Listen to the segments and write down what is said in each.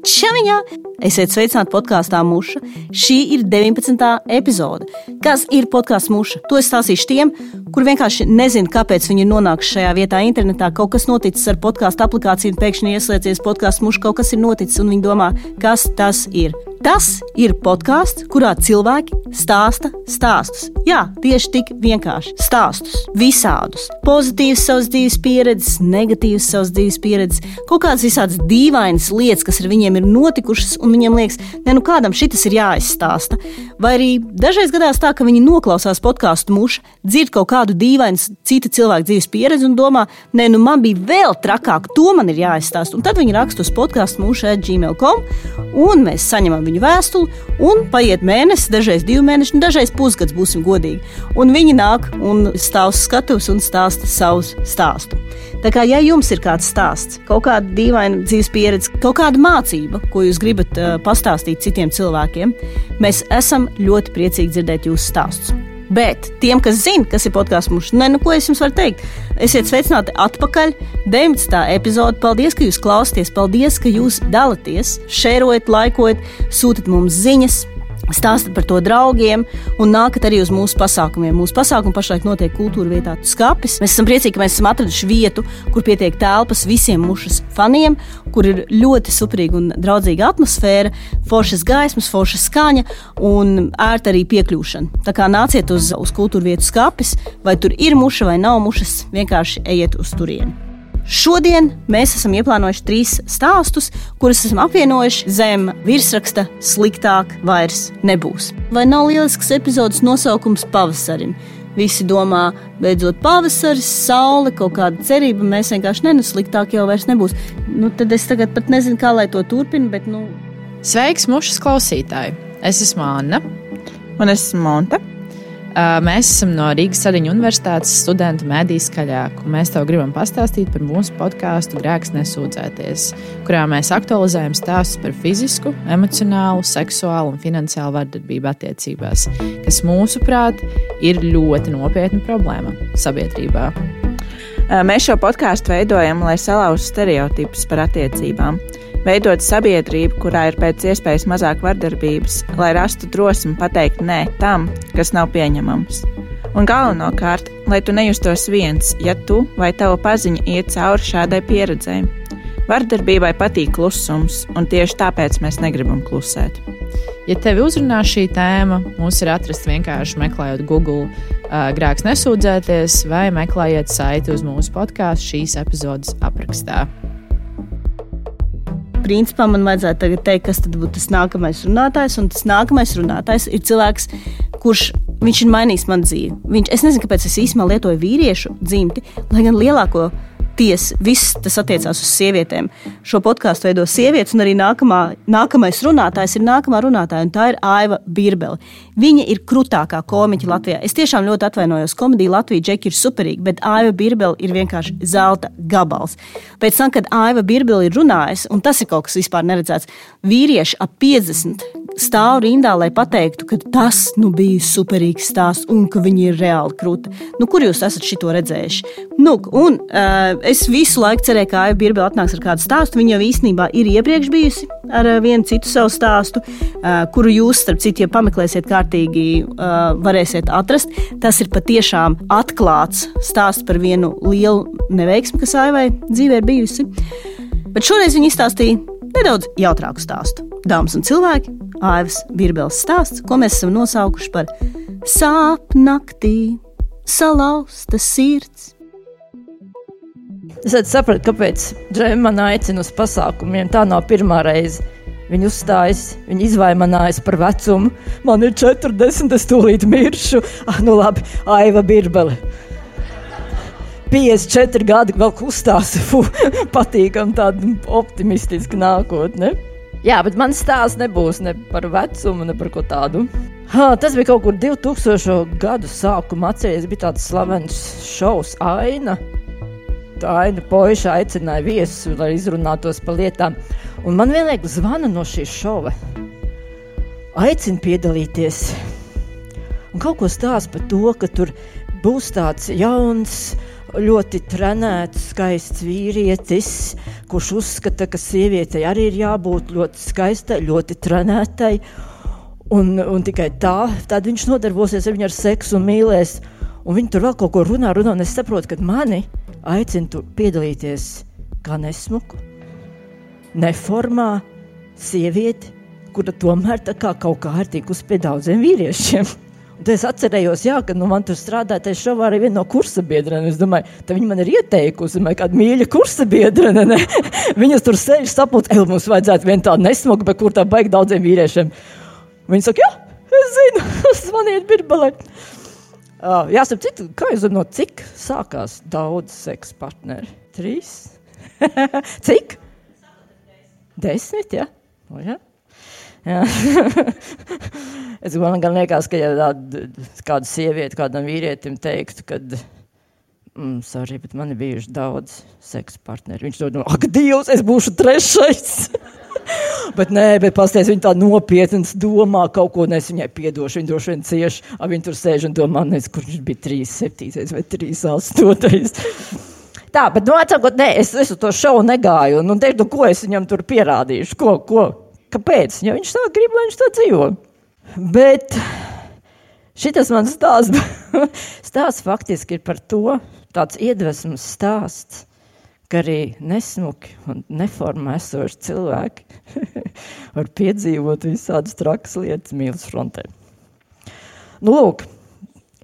Čaviņā! Esiet sveicināti podkāstā Muša. Šī ir 19. epizode. Kas ir podkāsts Muša? To es stāstīšu tiem, kur vienkārši nezina, kāpēc viņi ir nonākuši šajā vietā internetā. Kaut kas noticis ar podkāstu aplikāciju, un pēkšņi ieslēdzies podkāsts Muša, kaut kas ir noticis, un viņi domā, kas tas ir. Tas ir podkāsts, kurā cilvēki stāsta stāstus. Jā, tieši tik vienkārši stāstus, visādus. Pozitīvas savas dzīves pieredzes, negatīvas savas dzīves pieredzes, kaut kādas visādas dīvainas lietas, kas ar viņiem ir notikušas, un viņiem liekas, ne, nu kādam šis ir jāizstāsta. Vai arī dažreiz gadās tā, ka viņi noklausās podkāstu mušu, dzird kaut kādu dīvainu cita cilvēka dzīves pieredzi un domā, nē, nu man bija vēl trakāk, to man ir jāizstāsta. Un tad viņi raksta uz podkāstu mušu atgmail.com, un mēs saņemam viņu vēstuli, un paiet mēnesis, dažreiz divi mēneši, nu, dažreiz pusgads, būsim godīgi. Un viņi nāk un stāv uz skatuves un stāsta savus stāstus. Tā kā ja jums ir kāds stāsts, kaut kāda dīvaina dzīves pieredze, kaut kāda mācība, ko jūs gribat uh, pastāstīt citiem cilvēkiem, mēs esam ļoti priecīgi dzirdēt jūsu stāstus. Bet tiem, kas zina, kas ir podkāsts mums, ne, nu, ko es jums varu teikt, esiet sveicināti atpakaļ. 19. epizode. Paldies, ka jūs klausāties, paldies, ka jūs dalāties, šērojat, laikojat, sūtat mums ziņas. Stāstiet par to draugiem un nākat arī uz mūsu pasākumiem. Mūsu pasākumi pašlaik notiek kultūra vietā Skapis. Mēs esam priecīgi, ka mēs esam atraduši vietu, kur pietiek telpas visiem mušas faniem, kur ir ļoti superīga un draudzīga atmosfēra, foršas gaismas, forša skaņa un ērta arī piekļūšana. Tā kā nāciet uz, uz kultūra vietu Skapis, vai tur ir muša vai nav mušas, vienkārši ejiet uz turieni. Šodien mēs esam ieplānojuši trīs stāstus, kurus esam apvienojuši zem virsraksta Sliktāk vairs nebūs. Vai nav lielisks epizodes nosaukums pavasarim? Visi domā, beidzot pavasaris, saule, kaut kāda cerība. Mēs vienkārši nenusliktāk jau vairs nebūs. Nu, tad es tagad pat nezinu, kā lai to turpinu. Bet, nu... Sveiks, mušas klausītāji! Es esmu Anna. Un es esmu Monte. Mēs esam no Rīgas Sadiņu Universitātes studentu mediju skaļāk, un mēs tev gribam pastāstīt par mūsu podkāstu Grēks nesūdzēties, kurā mēs aktualizējam stāstus par fizisku, emocionālu, seksuālu un finansiālu vardarbību attiecībās, kas mūsuprāt ir ļoti nopietna problēma sabiedrībā. Mēs šo podkāstu veidojam, lai salauztu stereotipus par attiecībām veidot sabiedrību, kurā ir pēc iespējas mazāk vardarbības, lai rastu drosmi pateikt nē tam, kas nav pieņemams. Un galvenokārt, lai tu nejustos viens, ja tu vai tava paziņa iet cauri šādai pieredzēji. Vardarbībai patīk klusums, un tieši tāpēc mēs negribam klusēt. Ja tevi uzrunā šī tēma, mūs ir atrast vienkārši meklējot Google uh, grēks nesūdzēties vai meklējiet saiti uz mūsu podkāstu šīs epizodes aprakstā principā man vajadzētu tagad teikt, kas tad būtu tas nākamais runātājs. Un tas nākamais runātājs ir cilvēks, kurš viņš ir mainījis man dzīvi. Viņš, es nezinu, kāpēc es īstenībā lietoju vīriešu dzimti, lai gan lielāko tiesa, viss tas attiecās uz sievietēm. Šo podkāstu veido sievietes, un arī nākamā, nākamais runātājs ir nākamā runātāja, un tā ir Aiva Birbele. Viņa ir krutākā komiķa Latvijā. Es tiešām ļoti atvainojos. Komēdija Latvija džeki ir superīga, bet Aiva Birbele ir vienkārši zelta gabals. Pēc tam, kad Aiva Birbele ir runājusi, un tas ir kaut kas vispār neredzēts, vīrieši ap 50 stāv rindā, lai pateiktu, ka tas nu, bija superīgs stāsts un ka viņi ir reāli krūti. Nu, kur jūs esat šo redzējuši? Nu, un, uh, es visu laiku cerēju, ka Aija Birbele atnāks ar kādu stāstu. Viņa jau īstenībā ir iepriekš bijusi ar uh, vienu citu savu stāstu, uh, kuru jūs, starp citu, ja pameklēsiet kārtīgi, uh, varēsiet atrast. Tas ir patiešām atklāts stāsts par vienu lielu neveiksmi, kas Aivai dzīvē ir bijusi. Bet šoreiz viņa izstāstīja nedaudz jautrāku stāstu. Dāmas un cilvēki, Aivas Birbeles stāsts, ko mēs esam nosaukuši par sāpnaktī, salauzta sirds Es sapratu, kāpēc Džēma man aicina uz pasākumiem. Tā nav pirmā reize. Viņa uzstājas, viņa izvaimanājas par vecumu. Man ir 40, es tūlīt miršu. Ah, nu labi, Aiva Birbele. 54 gadi vēl kustās, patīkam tāda optimistiska nākotne. Jā, bet man stāsts nebūs ne par vecumu, ne par ko tādu. Ha, tas bija kaut kur 2000. gadu sākumā. Atcerieties, bija tāds slavens šovs Aina. Aina Poiša aicināja viesus, lai izrunātos par lietām. Un man vienlaikus zvana no šīs šova. Aicina piedalīties. Un kaut ko stāsta par to, ka tur būs tāds jauns, ļoti trenēts, skaists vīrietis, kurš uzskata, ka sievietei arī ir jābūt ļoti skaistai, ļoti trenētai. Un, un tikai tā, tad viņš nodarbosies ar viņu ar seksu un mīlēs. Un viņi tur vēl kaut ko runā, runā, un es saprotu, ka mani aicina piedalīties kā nesmuku, neformā sievieti, kura tomēr kā kaut kā ir tikusi pie daudziem vīriešiem. Un es atcerējos, jā, ka nu, man tur strādāja tajā šovā arī viena no kursa biedriem. Es domāju, ka viņa man ir ieteikusi, vai kāda mīļa kursa biedra. Viņas tur sēž sapulcē, ej, mums vajadzētu vienu tādu nesmuku, bet kur tā baigi daudziem vīriešiem. Viņa saka, jā, es zinu, zvaniet birbalē. Uh, jā, starp citu, kā jūs zināt, cik sākās daudz seksa partneri? Trīs? cik? Desmit, jā. O, jā. Jā. es man gan liekas, ka ja tāda, kāda sieviete kādam vīrietim teiktu, ka, mm, sorry, bet man ir bijuši daudz seksa partneri. Viņš domā, ak, Dievs, es būšu trešais. bet nē, bet pasties, viņa tā nopietni domā kaut ko, nes viņai piedošu, viņa droši vien cieši, a viņa tur sēž un domā, nes, kurš bija 3, 7 vai 3, 8. Tā, bet, nu, atsakot, nē, es, uz to šovu negāju, un teiktu, nu, ko es viņam tur pierādīšu, ko, ko, Kāpēc? Jo viņš tā grib, lai viņš tā dzīvo. Bet šis mans stāsts, stāsts faktiski ir par to, tāds iedvesmas stāsts, ka arī nesmuki un neformā esoši cilvēki var piedzīvot visādas trakas lietas mīlas frontē. Nu, lūk,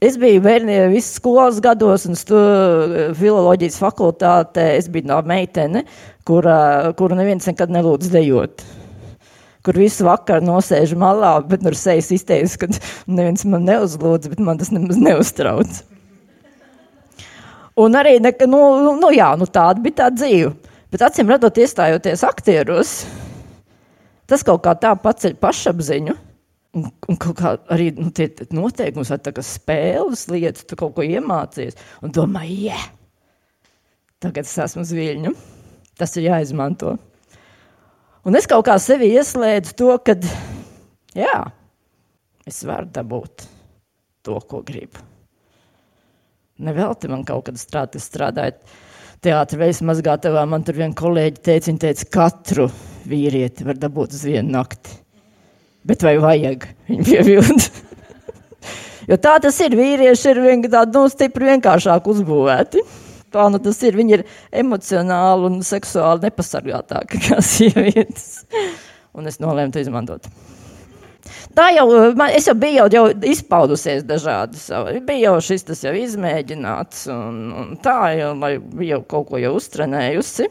Es biju bērniem visu skolas gados, un filoloģijas fakultātē es biju no meitene, kura, kuru neviens nekad nelūdz dejot kur visu vakaru nosēž malā, bet ar sejas izteicis, ka neviens man neuzlūdz, bet man tas nemaz neuztrauc. Un arī, ne, nu, nu, jā, nu tāda bija tā dzīve. Bet acīm redzot, iestājoties aktieros, tas kaut kā tā paceļ pašapziņu. Un, un kā arī nu, tie noteikumi, vai tā kā spēles lietas, tu kaut ko iemācies. Un domā, yeah, tagad es esmu uz viļņu. Tas ir jāizmanto. Un es kaut kā sevi ieslēdzu to, ka, jā, es varu dabūt to, ko gribu. Nevelti man kaut kad strādāt, strādājot teātrī veids mazgātavā, man tur viena kolēģi teica, viņa teica, katru vīrieti var dabūt uz vienu nakti. Bet vai vajag viņu pievilkt? jo tā tas ir, vīrieši ir vien, tādi, nu, stipri vienkāršāk uzbūvēti kā nu tas ir. Viņi ir emocionāli un seksuāli nepasargātāki kā sievietes. Un es nolēmu to izmantot. Tā jau, man, es jau biju jau, jau izpaudusies dažādas, bija jau šis tas jau izmēģināts, un, un tā jau, lai jau kaut ko jau uztrenējusi.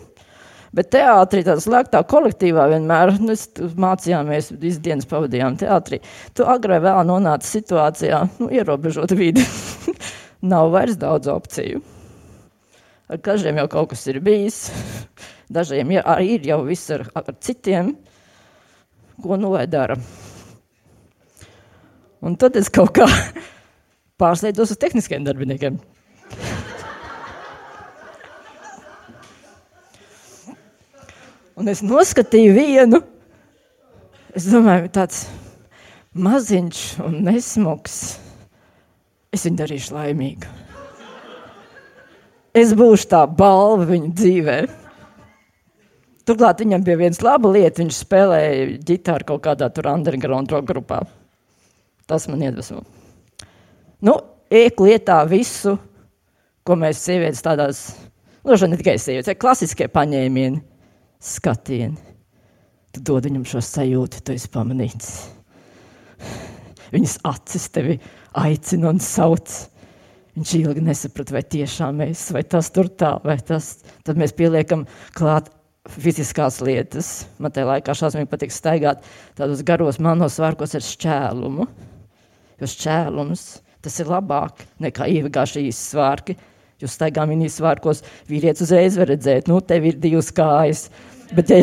Bet teātrī, tādā slēgtā kolektīvā, vienmēr nu, mācījāmies, visu dienas pavadījām teātrī. Tu agrāk vēl nonāci situācijā, nu, ierobežot vidi. Nav vairs daudz opciju. Ar dažiem jau kaut kas ir bijis, dažiem ir, ir jau viss ar, ar citiem, ko nu lai dara. Un tad es kaut kā pārslēdzos uz tehniskiem darbiniekiem. Un es noskatīju vienu, es domāju, tāds maziņš un nesmuks. Es viņu darīšu laimīgu es būšu tā balva viņa dzīvē. Turklāt viņam bija viens laba lieta, viņš spēlēja ģitāru kaut kādā tur underground rock grupā. Tas man iedvesmo. Nu, iek lietā visu, ko mēs sievietes tādās, nu, ne tikai sievietes, klasiskie paņēmieni, skatieni. Tu dod viņam šo sajūtu, tu esi pamanīts. Viņas acis tevi aicina un sauc. Viņš ilgi nesaprata, vai tiešām mēs, vai tas tur tā, vai tas. Tad mēs pieliekam klāt fiziskās lietas. Man tajā laikā šausmīgi patīk staigāt tādos garos manos svārkos ar šķēlumu. Jo šķēlums tas ir labāk nekā īsi svārki. Jūs staigā mini svārkos, vīrietis uzreiz var redzēt, nu, tev ir divas kājas. Bet, ja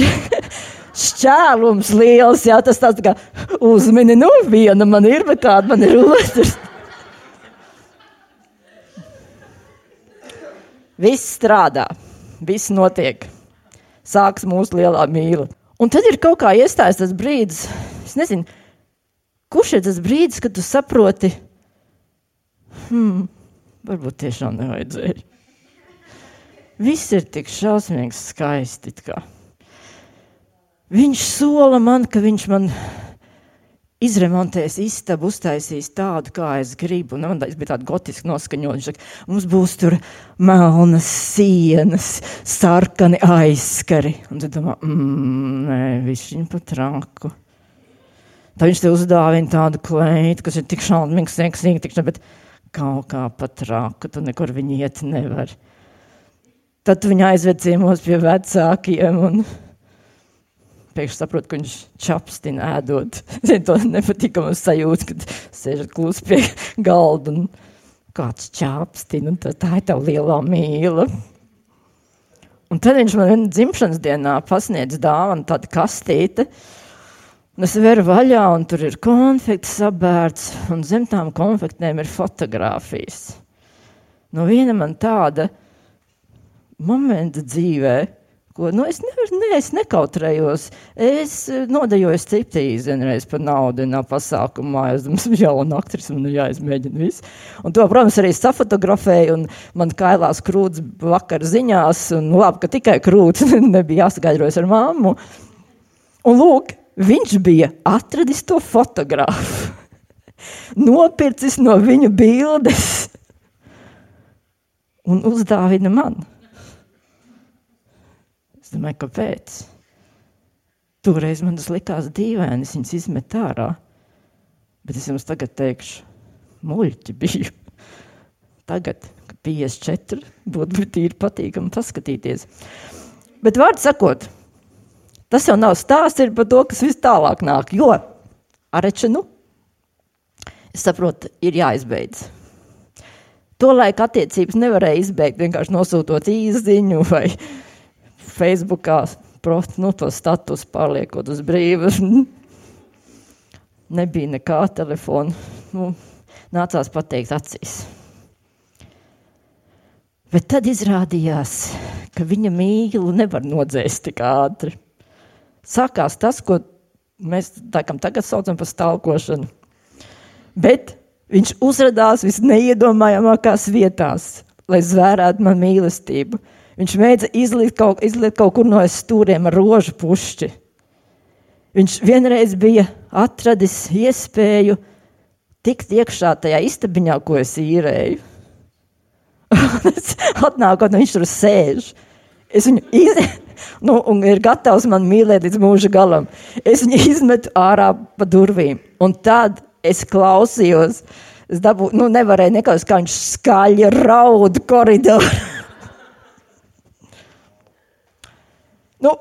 šķēlums liels, jā, tas tāds tā kā uzmini, nu, viena man ir, bet kāda man ir otrs. Viss strādā, viss notiek. Sāks mūsu lielā mīla. Un tad ir kaut kā iestājas tas brīdis, es nezinu, kurš ir tas brīdis, kad tu saproti, hmm, varbūt tiešām nevajadzēja. Viss ir tik šausmīgi skaisti. Viņš sola man, ka viņš man izremontēs istabu, uztaisīs tādu, kā es gribu. Nu, es biju tāds gotisks noskaņots. Viņš saka, mums būs tur melnas sienas, sarkani aizskari. Un tad domā, mm, nē, viņš viņu pat traku. Tad viņš te uzdāvina tādu kleitu, kas ir tik šausmīgs, seksīgi, tik šausmīgi, kaut kā pat traku, tu nekur viņi iet nevar. Tad viņi aizved ciemos pie vecākiem un pēkšņi saprotu, ka viņš čapstina ēdot. Zinu, to nepatīkamu sajūtu, kad sēžat klusi pie galda un kāds čapstina, un tā, tā ir tā lielā mīla. Un tad viņš man dzimšanas dienā pasniedz dāvanu tādu kastīti, un es veru vaļā, un tur ir konfekti sabērts, un zem tām konfektēm ir fotogrāfijas. No viena man tāda momenta dzīvēm, Ko, nu, es, nevaru, ne, es nekautrējos. Es eh, nodejos striptīzi vienreiz par naudu no pasākumā. Es domāju, jauna aktrise, man jāizmēģina viss. Un to, protams, arī safotografēju, un man kailās krūts vakar ziņās, un labi, ka tikai krūts nebija jāsagaidrojas ar mammu. Un lūk, viņš bija atradis to fotografu, nopircis no viņa bildes un uzdāvina man. Es domāju, kāpēc? Toreiz man tas likās dīvaini, viņas izmetu ārā. Bet es jums tagad teikšu, muļķi biju. Tagad, kad 54, būtu tīri patīkami paskatīties. Bet vārds sakot, tas jau nav stāsts par to, kas vis tālāk nāk. Jo arečinu, es saprotu, ir jāizbeidz. Tolaik attiecības nevarēja izbeigt vienkārši nosūtot īziņu vai Facebookā prost, nu, to status pārliekot uz brīvu. Nebija nekā telefona. Nu, nācās pateikt acīs. Bet tad izrādījās, ka viņa mīlu nevar nodzēst tik ātri. Sākās tas, ko mēs tākam tagad saucam par stalkošanu. Bet viņš uzrādījās visneiedomājamākās vietās, lai zvērētu man mīlestību. Viņš mēģina izlikt kaut, izlikt kaut kur no stūriem ar rožu pušķi. Viņš vienreiz bija atradis iespēju tikt iekšā tajā istabiņā, ko es īrēju. Atnākot, viņš tur sēž. Es viņu izmetu, nu, un ir gatavs man mīlēt līdz mūža galam. Es viņu izmetu ārā pa durvīm. Un tad es klausījos, es dabūju, nu, nevarēju nekāds, kā viņš skaļi raud koridorā. Nu,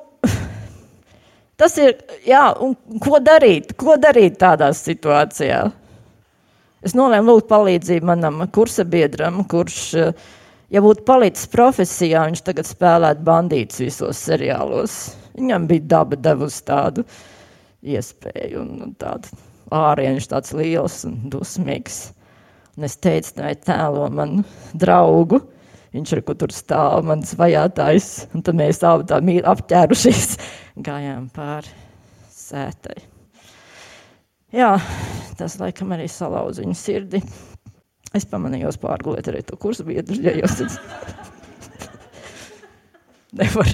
tas ir, jā, un ko darīt? Ko darīt tādā situācijā? Es nolēmu lūgt palīdzību manam kursabiedram, kurš, ja būtu palicis profesijā, viņš tagad spēlētu bandītus visos seriālos. Viņam bija daba devusi tādu iespēju un, un tādu ārienš tāds liels un dusmīgs. Un es teicu, tā ir tēlo manu draugu, Viņš ir tur stāv, mans vajātājs, un tad mēs abi tā mīl apķērušies, gājām pāri sētai. Jā, tas laikam arī salauza viņa sirdi. Es pamanīju, pārgulēt arī to kursu biedru, ja jūs nevar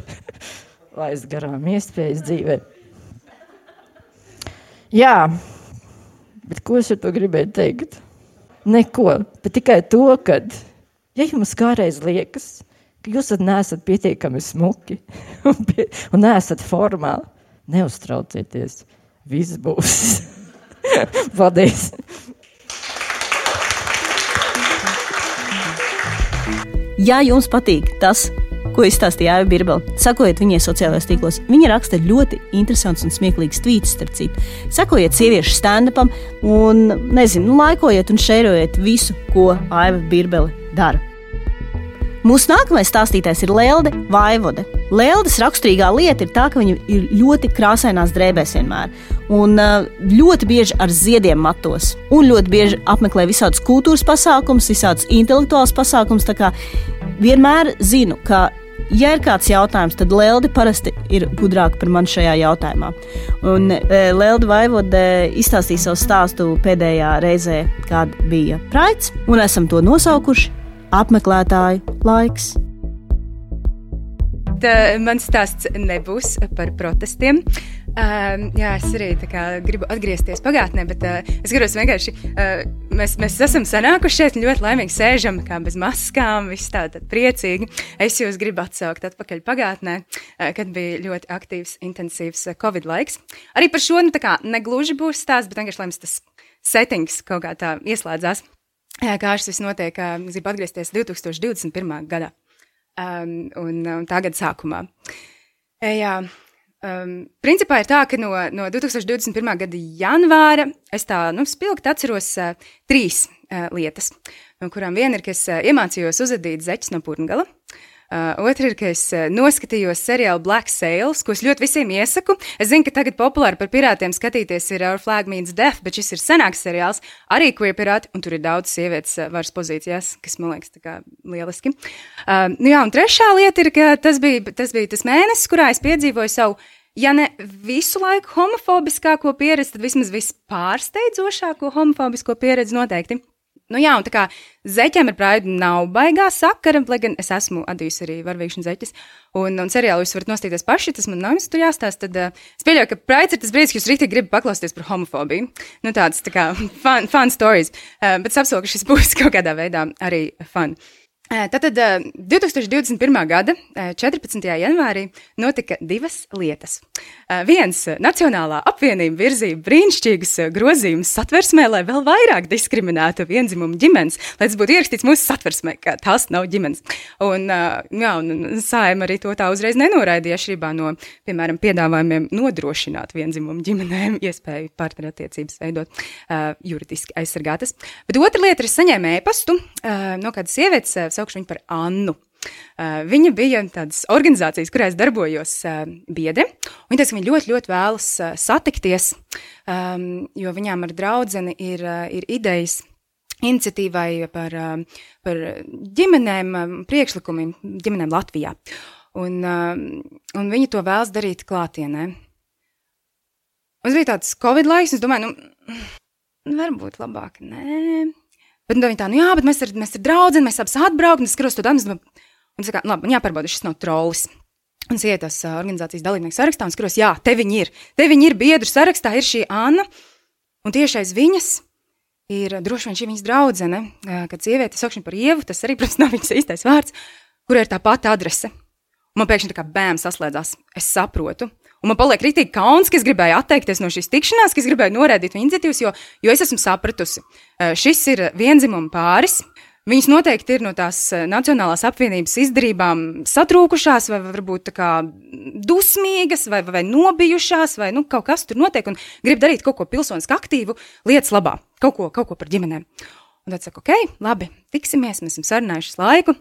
laist garām iespējas dzīvē. Jā, bet ko es ar to gribēju teikt? Neko, bet tikai to, kad Ja jums kādreiz liekas, ka jūs neesat pietiekami smuki un, pie, un neesat formāli, neuztraucieties. Viss būs. Paldies! Ja jums patīk tas, ko izstāstīja Aija Birbela, sakojiet viņai sociālajos tīklos. Viņa raksta ļoti interesants un smieklīgs tvīts, starp citu. Sakojiet sieviešu stand-upam un, nezinu, nu, laikojiet un šērojiet visu, ko Aija Birbela dara. Mūsu nākamais stāstītājs ir Lelde Vaivode. Leldes raksturīgā lieta ir tā, ka viņa ir ļoti krāsainās drēbēs vienmēr. Un uh, ļoti bieži ar ziediem matos. Un ļoti bieži apmeklē visādus kultūras pasākumus, visādus intelektuālus pasākumus. Vienmēr zinu, ka Ja ir kāds jautājums, tad Lelde parasti ir gudrāka par mani šajā jautājumā. Un e, Lelde Vaivode izstāstīja savu stāstu pēdējā reizē, kad bija Praids, un esam to nosaukuši apmeklētāju laiks. Tā, mans stāsts nebūs par protestiem. Uh, jā, es arī kā, gribu atgriezties pagātnē, bet uh, es gribu vienkārši. Uh, mēs, mēs esam sanākuši šeit ļoti laimīgi, sēžam kā bez maskām, viss tā tad priecīgi. Es jūs gribu atsaukt atpakaļ pagātnē, uh, kad bija ļoti aktīvs, intensīvs uh, Covid laiks. Arī par šo nu, kā, negluži būs stāsts, bet vienkārši lai mums tas settings kaut kā tā ieslēdzās. Uh, kā šis viss notiek, uh, gribu atgriezties 2021. gadā um, un, un tā gada sākumā. Uh, jā. Um, principā ir tā, ka no, no 2021. gada janvāra es tā nu, spilgti atceros uh, trīs uh, lietas, no kurām viena ir, ka es uh, iemācījos uzadīt zeķus no purngala. Uh, Otra ir, ka es uh, noskatījos seriālu Black Sails, ko es ļoti visiem iesaku. Es zinu, ka tagad populāri par pirātiem skatīties ir Our Flag Means Death, bet šis ir senāks seriāls, arī queer pirāti, un tur ir daudz sievietes varas pozīcijās, kas man liekas kā lieliski. Uh, nu jā, un trešā lieta ir, ka tas bija tas, bija tas mēnesis, kurā es piedzīvoju savu ja ne visu laiku homofobiskāko pieredzi, tad vismaz vispārsteidzošāko homofobisko pieredzi noteikti. Nu jā, un tā kā zeķiem ar praidu nav baigā sakara, lai gan es esmu atdevusi arī varvīkšanu zeķes, un, un seriālu jūs varat nostīties paši, tas man nav jums tur jāstāsta, tad uh, es pieļauju, ka praids ir tas brīdis, kad jūs rītīgi gribat paklausīties par homofobiju. Nu tāds tā kā fun, fun stories, uh, bet es apsolu, ka šis būs kaut kādā veidā arī fun. Tātad 2021. gada 14. janvārī notika divas lietas. Viens Nacionālā apvienība virzīja brīnišķīgus grozījumus satversmē, lai vēl vairāk diskriminētu vienzimumu ģimenes, lai tas būtu ierakstīts mūsu satversmē, ka tās nav ģimenes. Un, jā, un Sājuma arī to tā uzreiz nenoraidīja šībā no, piemēram, piedāvājumiem nodrošināt vienzimumu ģimenēm iespēju partnerattiecības veidot juridiski aizsargātas. Bet otra lieta ir saņēma ēpastu no kādas sievietes saukšu viņu par Annu. Uh, viņa bija tādas organizācijas, kurās darbojos uh, biedri. Viņa teica, ka viņa ļoti, ļoti vēlas uh, satikties, um, jo viņām ar draugu ir, ir idejas iniciatīvai par, par ģimenēm, um, priekšlikumiem ģimenēm Latvijā. Un, un viņi to vēlas darīt klātienē. Mums bija tāds Covid laiks, un es domāju, nu, varbūt labāk nē. Bet nu, viņi tā, nu jā, bet mēs ar, mēs ar draugiem, mēs abas atbraukam, es skatos to dabu, un es saku, labi, man jāpārbauda, šis nav trolls. Un es ietu tas uh, organizācijas dalībnieku sarakstā un skatos, jā, te viņi ir. Te viņi ir biedru sarakstā, ir šī Anna, un tieši aiz viņas ir droši vien šī viņas draudzene, kad sieviete saukšana par ievu, tas arī, protams, nav viņas īstais vārds, kur ir tā pati adrese. Un man pēkšņi tā kā bēmas saslēdzās, es saprotu. Un man paliek rītīgi kauns, ka es gribēju atteikties no šīs tikšanās, ka es gribēju norādīt viņa iniciatīvas, jo, jo es esmu sapratusi, šis ir vienzimuma pāris. Viņas noteikti ir no tās Nacionālās apvienības izdarībām satrūkušās, vai varbūt dusmīgas, vai, vai nobijušās, vai nu, kaut kas tur notiek, un grib darīt kaut ko pilsoniski aktīvu lietas labā, kaut ko, kaut ko par ģimenēm. Un tad saka, ok, labi, tiksimies, mēs esam sarunājuši laiku,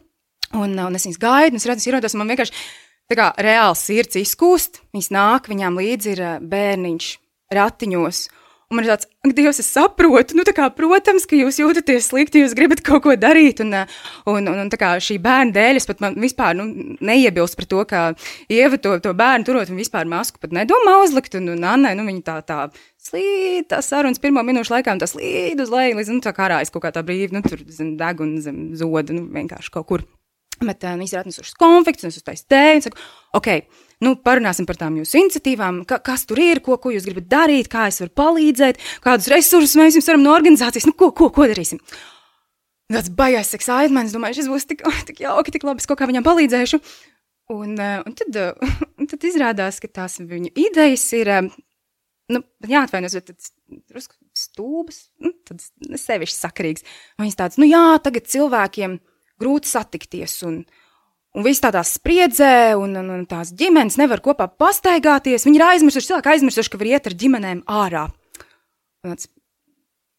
un, un es viņas gaidu, un es redzu, ierodos, un man vienkārši Tā kā reāli sirds izkūst, viņas nāk, viņām līdzi ir bērniņš ratiņos. Un man ir tāds, ak, Dievs, es saprotu, nu, kā, protams, ka jūs jūtaties slikti, jūs gribat kaut ko darīt, un, un, un, un tā kā šī bērna dēļ es pat vispār, nu, neiebilst par to, ka Ieva to, to bērnu turot, un vispār masku pat nedomā uzlikt, un, un Annai, nu, viņa tā, tā slīd, tā sarunas pirmo minūšu laikā, un tas slīd uz leju, līdz, nu, tā kā ārājas kaut kā tā brīvi, nu, tur zem deguna, zem zoda, nu, vienkārši kaut kur. Bet uh, viņas ir atnesušas konflikts, un es uztaisu tēju, saku, ok, nu, parunāsim par tām jūsu iniciatīvām, ka, kas tur ir, ko, ko jūs gribat darīt, kā es varu palīdzēt, kādus resursus mēs jums varam no organizācijas, nu, ko, ko, ko darīsim. Tas baigās excitements, domāju, šis būs tik, tik jauki, tik labi, es kaut kā viņam palīdzēšu. Un, uh, un, tad, uh, un tad izrādās, ka tās viņu idejas ir, uh, nu, jāatvainos, bet drusku stūbas, nu, tad sevišķi sakarīgs. Viņas tāds, nu jā, tagad cilvēkiem grūti satikties. Un, un viss tādā spriedzē, un, un, un tās ģimenes nevar kopā pastaigāties. Viņi ir aizmirsuši, cilvēki aizmirsuši, ka var iet ar ģimenēm ārā. Tāds,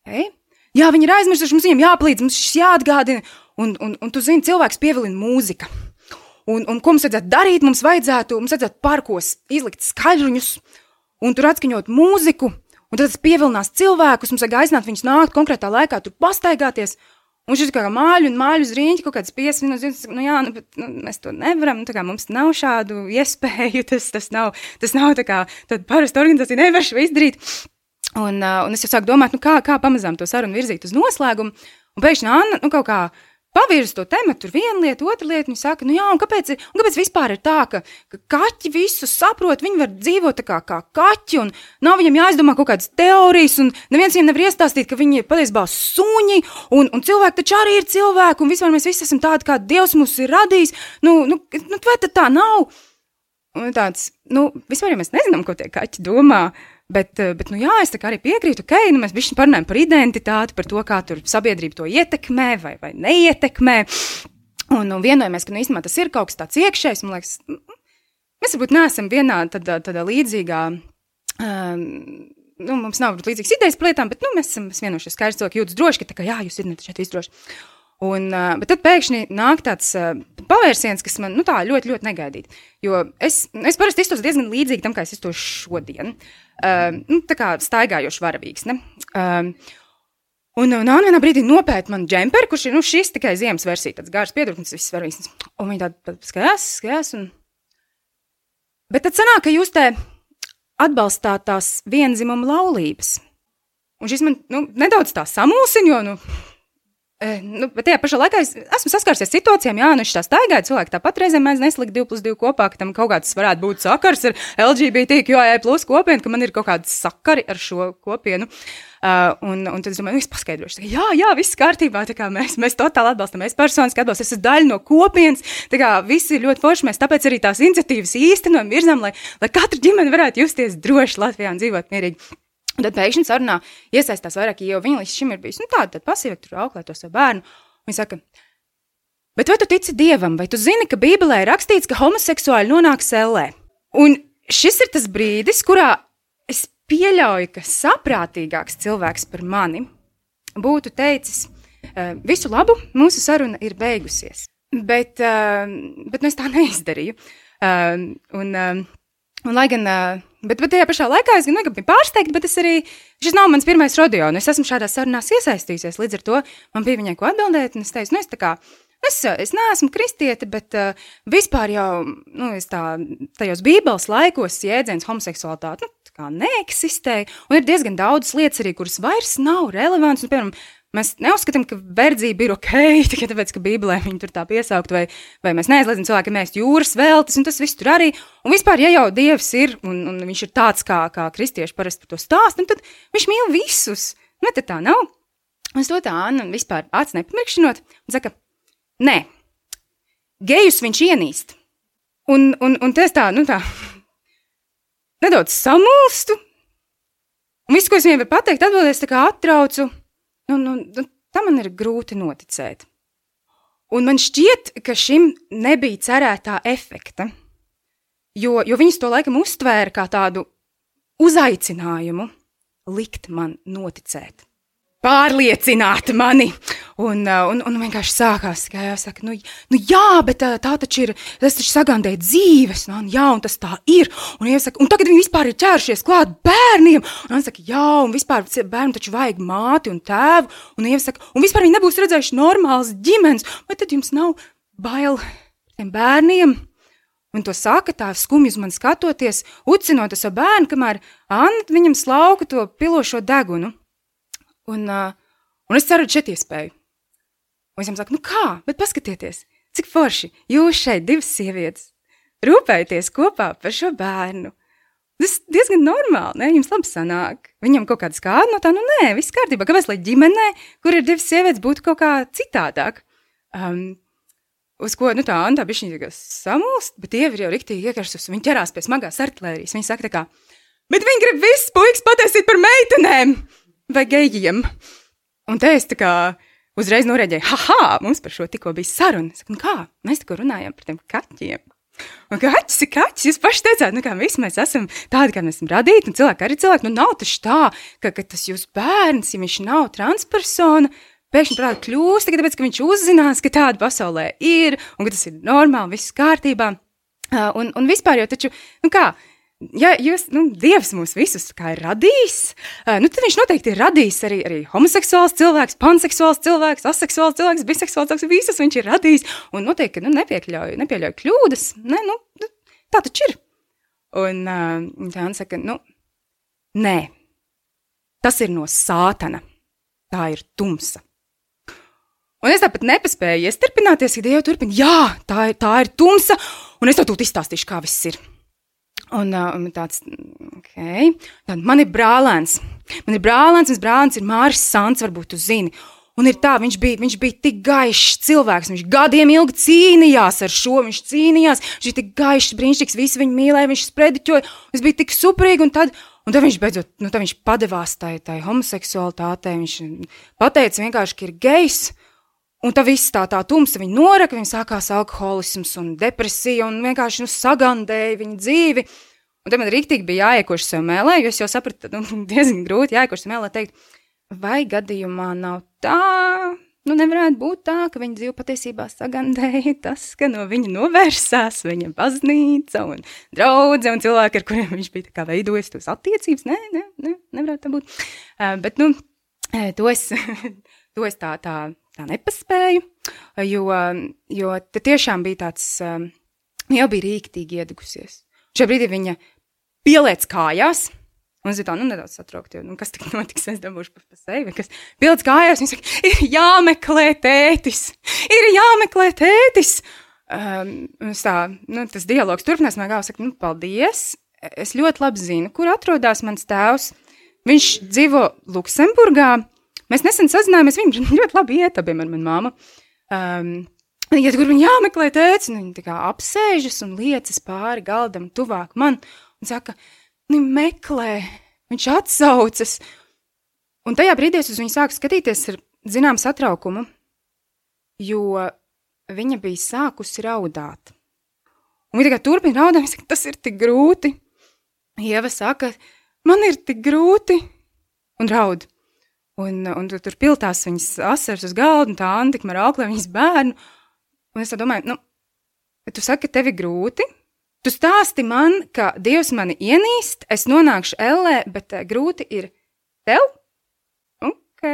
hey? Jā, viņi ir aizmirsuši, mums viņiem jāpalīdz, mums šis jāatgādina. Un, un, un tu zini, cilvēks pievilina mūziku. Un, un ko mums vajadzētu darīt? Mums vajadzētu, mums vajadzētu parkos izlikt skaļruņus un tur atskaņot mūziku. Un tad tas pievilinās cilvēkus, mums vajag aicināt viņus nākt konkrētā laikā, tur pastaigāties. Un šis kā māļu un māļu uz rīņķi kaut kāds piecas minūtes, nu jā, nu, bet nu, mēs to nevaram, nu kā mums nav šādu iespēju, tas, tas nav, tas nav tā kā, parasta organizācija nevar šo izdarīt. Un, uh, un es jau sāku domāt, nu kā, kā pamazām to sarunu virzīt uz noslēgumu, un pēkšņi Anna, nu kaut kā pavirza to tematu, tur viena lieta, otra lieta. Viņi saka, nu jā, un kāpēc, un kāpēc vispār ir tā, ka, ka kaķi visu saprot, viņi var dzīvot kā, kā kaķi, un nav viņam jāizdomā kaut kādas teorijas, un neviens viņiem nevar iestāstīt, ka viņi ir patiesībā suņi, un, un cilvēki taču arī ir cilvēki, un vispār mēs visi esam tādi, kā Dievs mūs ir radījis. Nu, nu, nu vai tā nav? Un tāds, nu, vispār ja mēs nezinām, ko tie kaķi domā. Bet, eh, bet nu, jā, es arī piekrītu, ka okay, nu, mēs visi parunājam par identitāti, par to, kā sabiedrība to ietekmē vai, vai neietekmē. Un, un vienojamies, ka nu, īstenībā tas ir kaut kas tāds iekšējs. Man liekas, mēs varbūt neesam vienā tādā, tādā līdzīgā. Um, nu, mums nav līdzīgas idejas par lietām, bet nu, mēs esam vienojušies, ka cilvēki jūtas droši, ka tā kā jā, jūs esat šeit viss droši. Un, uh, bet tad pēkšņi nāk tāds uh, pavērsiens, kas man nu, tā, ļoti, ļoti negaidīti. Jo es, es parasti izturos diezgan līdzīgi tam, kā es izturos šodien. Uh, nu, tā kā staigājošs varavīgs. Ne? Uh, Un, Anna vienā brīdī nopēta man džemperi, kurš ir nu, šis tikai ziemas versija, tāds gars piedurknis, viss svarīgs. Un viņi tādi skatās, skatās. Un... Bet tad sanāk, ka jūs te atbalstāt tās vienzimuma laulības. Un šis man nu, nedaudz tā samulsina, jo, nu, nu, bet tajā pašā laikā es esmu saskārusies ar situācijām, jā, nu, šī tā staigāja, cilvēki tāpat reizēm mēdz neslikt 2 plus 2 kopā, ka tam kaut kāds varētu būt sakars ar LGBTQIA plus kopienu, ka man ir kaut kādi sakari ar šo kopienu. Uh, un, un tad es domāju, nu, es paskaidrošu, ka jā, jā, viss kārtībā, tā kā mēs, mēs totāli atbalstam, mēs personiski atbalstam, es esmu daļa no kopienas, tā kā viss ir ļoti forši, mēs tāpēc arī tās iniciatīvas īstenojam, virzām, lai, lai katra ģimene varētu justies droši Latvijā un dzīvot mierīgi. Un tad pēkšņi sarunā iesaistās vairāk, jo viņa līdz šim ir bijusi nu, tāda pasīva, tur auklē to savu bērnu. Viņa saka, bet vai tu tici dievam, vai tu zini, ka Bībelē ir rakstīts, ka homoseksuāļi nonāk sellē? Un šis ir tas brīdis, kurā es pieļauju, ka saprātīgāks cilvēks par mani būtu teicis, visu labu, mūsu saruna ir beigusies. Bet, bet nu, es tā neizdarīju. Un, un, lai gan Bet, bet tajā pašā laikā es gan biju pārsteigta, bet es arī, šis nav mans pirmais rodeo, un es esmu šādās sarunās iesaistījusies. Līdz ar to man bija viņai ko atbildēt, un es teicu, nu, es tā kā, es, es neesmu kristieti, bet uh, vispār jau, nu, tā, tajos bībeles laikos jēdziens homoseksualitāte, nu, neeksistēja, un ir diezgan daudz lietas arī, kuras vairs nav relevants, un, piemēram, Mēs neuzskatām, ka verdzība ir ok, tikai tāpēc, ka Bībelē viņi tur tā piesaukt, vai, vai mēs neaizliedzam cilvēkiem ēst jūras veltes, un tas viss tur arī. Un vispār, ja jau Dievs ir, un, un viņš ir tāds, kā, kā kristieši parasti par to stāst, tad viņš mīl visus. Nu, tad tā nav. Un es to tā Anna vispār acis nepamirkšinot, un saka, nē, gejus viņš ienīst. Un, un, un tas tā, nu tā, nedaudz samulstu. Un viss, ko es viņai varu pateikt, atbildēs tā kā atraucu nu, nu, nu, tam man ir grūti noticēt. Un man šķiet, ka šim nebija cerētā efekta, jo, jo viņas to laikam uztvēra kā tādu uzaicinājumu likt man noticēt pārliecināt mani. Un, uh, un, un vienkārši sākās, ka jāsaka, nu, nu jā, bet tā, uh, tā taču ir, tas taču sagandēja dzīves, nu, un jā, un tas tā ir. Un, jāsaka, un tagad viņi vispār ir ķērušies klāt bērniem. Un viņi saka, jā, un vispār bērnam taču vajag māti un tēvu. Un, jāsaka, un vispār viņi nebūs redzējuši normālas ģimenes. Vai tad jums nav bail tiem bērniem? Un to saka tā skumji uz mani skatoties, ucinot savu bērnu, kamēr Anna viņam slauka to pilošo degunu. Un, uh, un es ceru, ka šeit iespēju. Un es viņam saku, nu kā, bet paskatieties, cik forši jūs šeit divas sievietes rūpējaties kopā par šo bērnu. Tas diezgan normāli, ne? Jums labi sanāk. Viņam kaut kāda skāda no tā, nu nē, viss kārtībā. Kāpēc, lai ģimenē, kur ir divas sievietes, būtu kaut kā citādāk? Um, uz ko, nu tā, Anta bija viņa samulst, bet dievi ir jau riktīgi iekarsus, viņi ķerās pie smagās artilērijas. Viņi saka tā kā, bet viņi grib visus puikas pataisīt par meitenēm! Vai gejiem. Un te es tā kā uzreiz norēģēju, ha, mums par šo tikko bija saruna. Saku, nu kā, mēs tikko runājām par tiem kaķiem. Un kaķis ir kaķis. Jūs paši teicāt, nu, kā visi mēs esam tādi, kā mēs esam radīti, un cilvēki arī cilvēki. Nu, nav tas tā, ka, ka tas jūsu bērns, ja viņš nav transpersona, pēkšņi prātā kļūst tikai tāpēc, ka viņš uzzinās, ka tāda pasaulē ir, un ka tas ir normāli, viss kārtībā. Un, un vispār jau taču, nu kā, ja jūs, nu, Dievs mūs visus ir radījis, nu, tad viņš noteikti ir radījis arī, arī homoseksuāls cilvēks, panseksuāls cilvēks, aseksuāls cilvēks, biseksuāls cilvēks. Visus viņš ir radījis un noteikti nu, nepieļauj, nepieļauj kļūdas. Ne, nu, nu, tā taču ir. Un tā viņš saka, nu, nē, tas ir no sātana. Tā ir tumsa. Un es tāpat nepaspēju iestarpināties, ka Dieva turpina, jā, tā, ir- tā ir tumsa, un es tev tūlīt izstāstīšu, kā viss ir. Un, uh, un tāds, ok, tad man ir brālēns. Man ir brālēns, mans brālēns ir Māris Sants, varbūt tu zini. Un ir tā, viņš bija, viņš bija tik gaišs cilvēks, viņš gadiem ilgi cīnījās ar šo, viņš cīnījās, viņš bija tik gaišs, brīnišķīgs, visi viņu mīlēja, viņš sprediķoja, viņš bija tik superīgi, un tad, un tad viņš beidzot, nu tad viņš padevās tai, tai homoseksualitātei, viņš pateica vienkārši, ka ir gejs, Un tā viss tā, tā tumsa viņa noraka, viņa sākās alkoholisms un depresija, un vienkārši nu, sagandēja viņa dzīvi. Un tad man rīktīgi bija jāiekoš sev mēlē, jo es jau sapratu, nu, diezgan grūti jāiekoš sev mēlē, teikt, vai gadījumā nav tā, nu nevarētu būt tā, ka viņa dzīve patiesībā sagandēja tas, ka no viņa novērsās viņa baznīca un draudze un cilvēki, ar kuriem viņš bija kā veidojis tos attiecības. Nē, nē, nē nevarētu tā būt. Uh, bet, nu, eh, to es, to es tā, tā, tā nepaspēju, jo, jo te tiešām bija tāds, um, jau bija rīktīgi iedegusies. Šajā brīdī viņa pieliec kājās, un es tā, nu, nedaudz satraukta, jo, nu, kas tik notiks, es dabūšu pa, pa sevi, kas pieliec kājās, viņa saka, ir jāmeklē tētis, ir jāmeklē tētis. Um, tā, nu, tas dialogs turpinās, man galvā saka, nu, paldies, es ļoti labi zinu, kur atrodas mans tēvs. Viņš dzīvo Luksemburgā, Mēs nesen sazinājāmies, viņa ļoti labi iet abiem ar manu māmu. Um, ja kur viņa jāmeklē tēvs, un viņa apsēžas un liecas pāri galdam tuvāk man un saka, nu meklē, viņš atsaucas. Un tajā brīdī es uz viņu sāku skatīties ar zinām satraukumu, jo viņa bija sākusi raudāt. Un viņa turpina raudāt, viņa saka, tas ir tik grūti. Ieva saka, man ir tik grūti un raud. Un, un tur, tur piltās viņas asaras uz galda, un tā Antika man auklē viņas bērnu. Un es domāju, nu, tu saki, ka tev ir grūti. Tu stāsti man, ka Dievs mani ienīst, es nonākšu ellē, bet uh, grūti ir tev? Ok.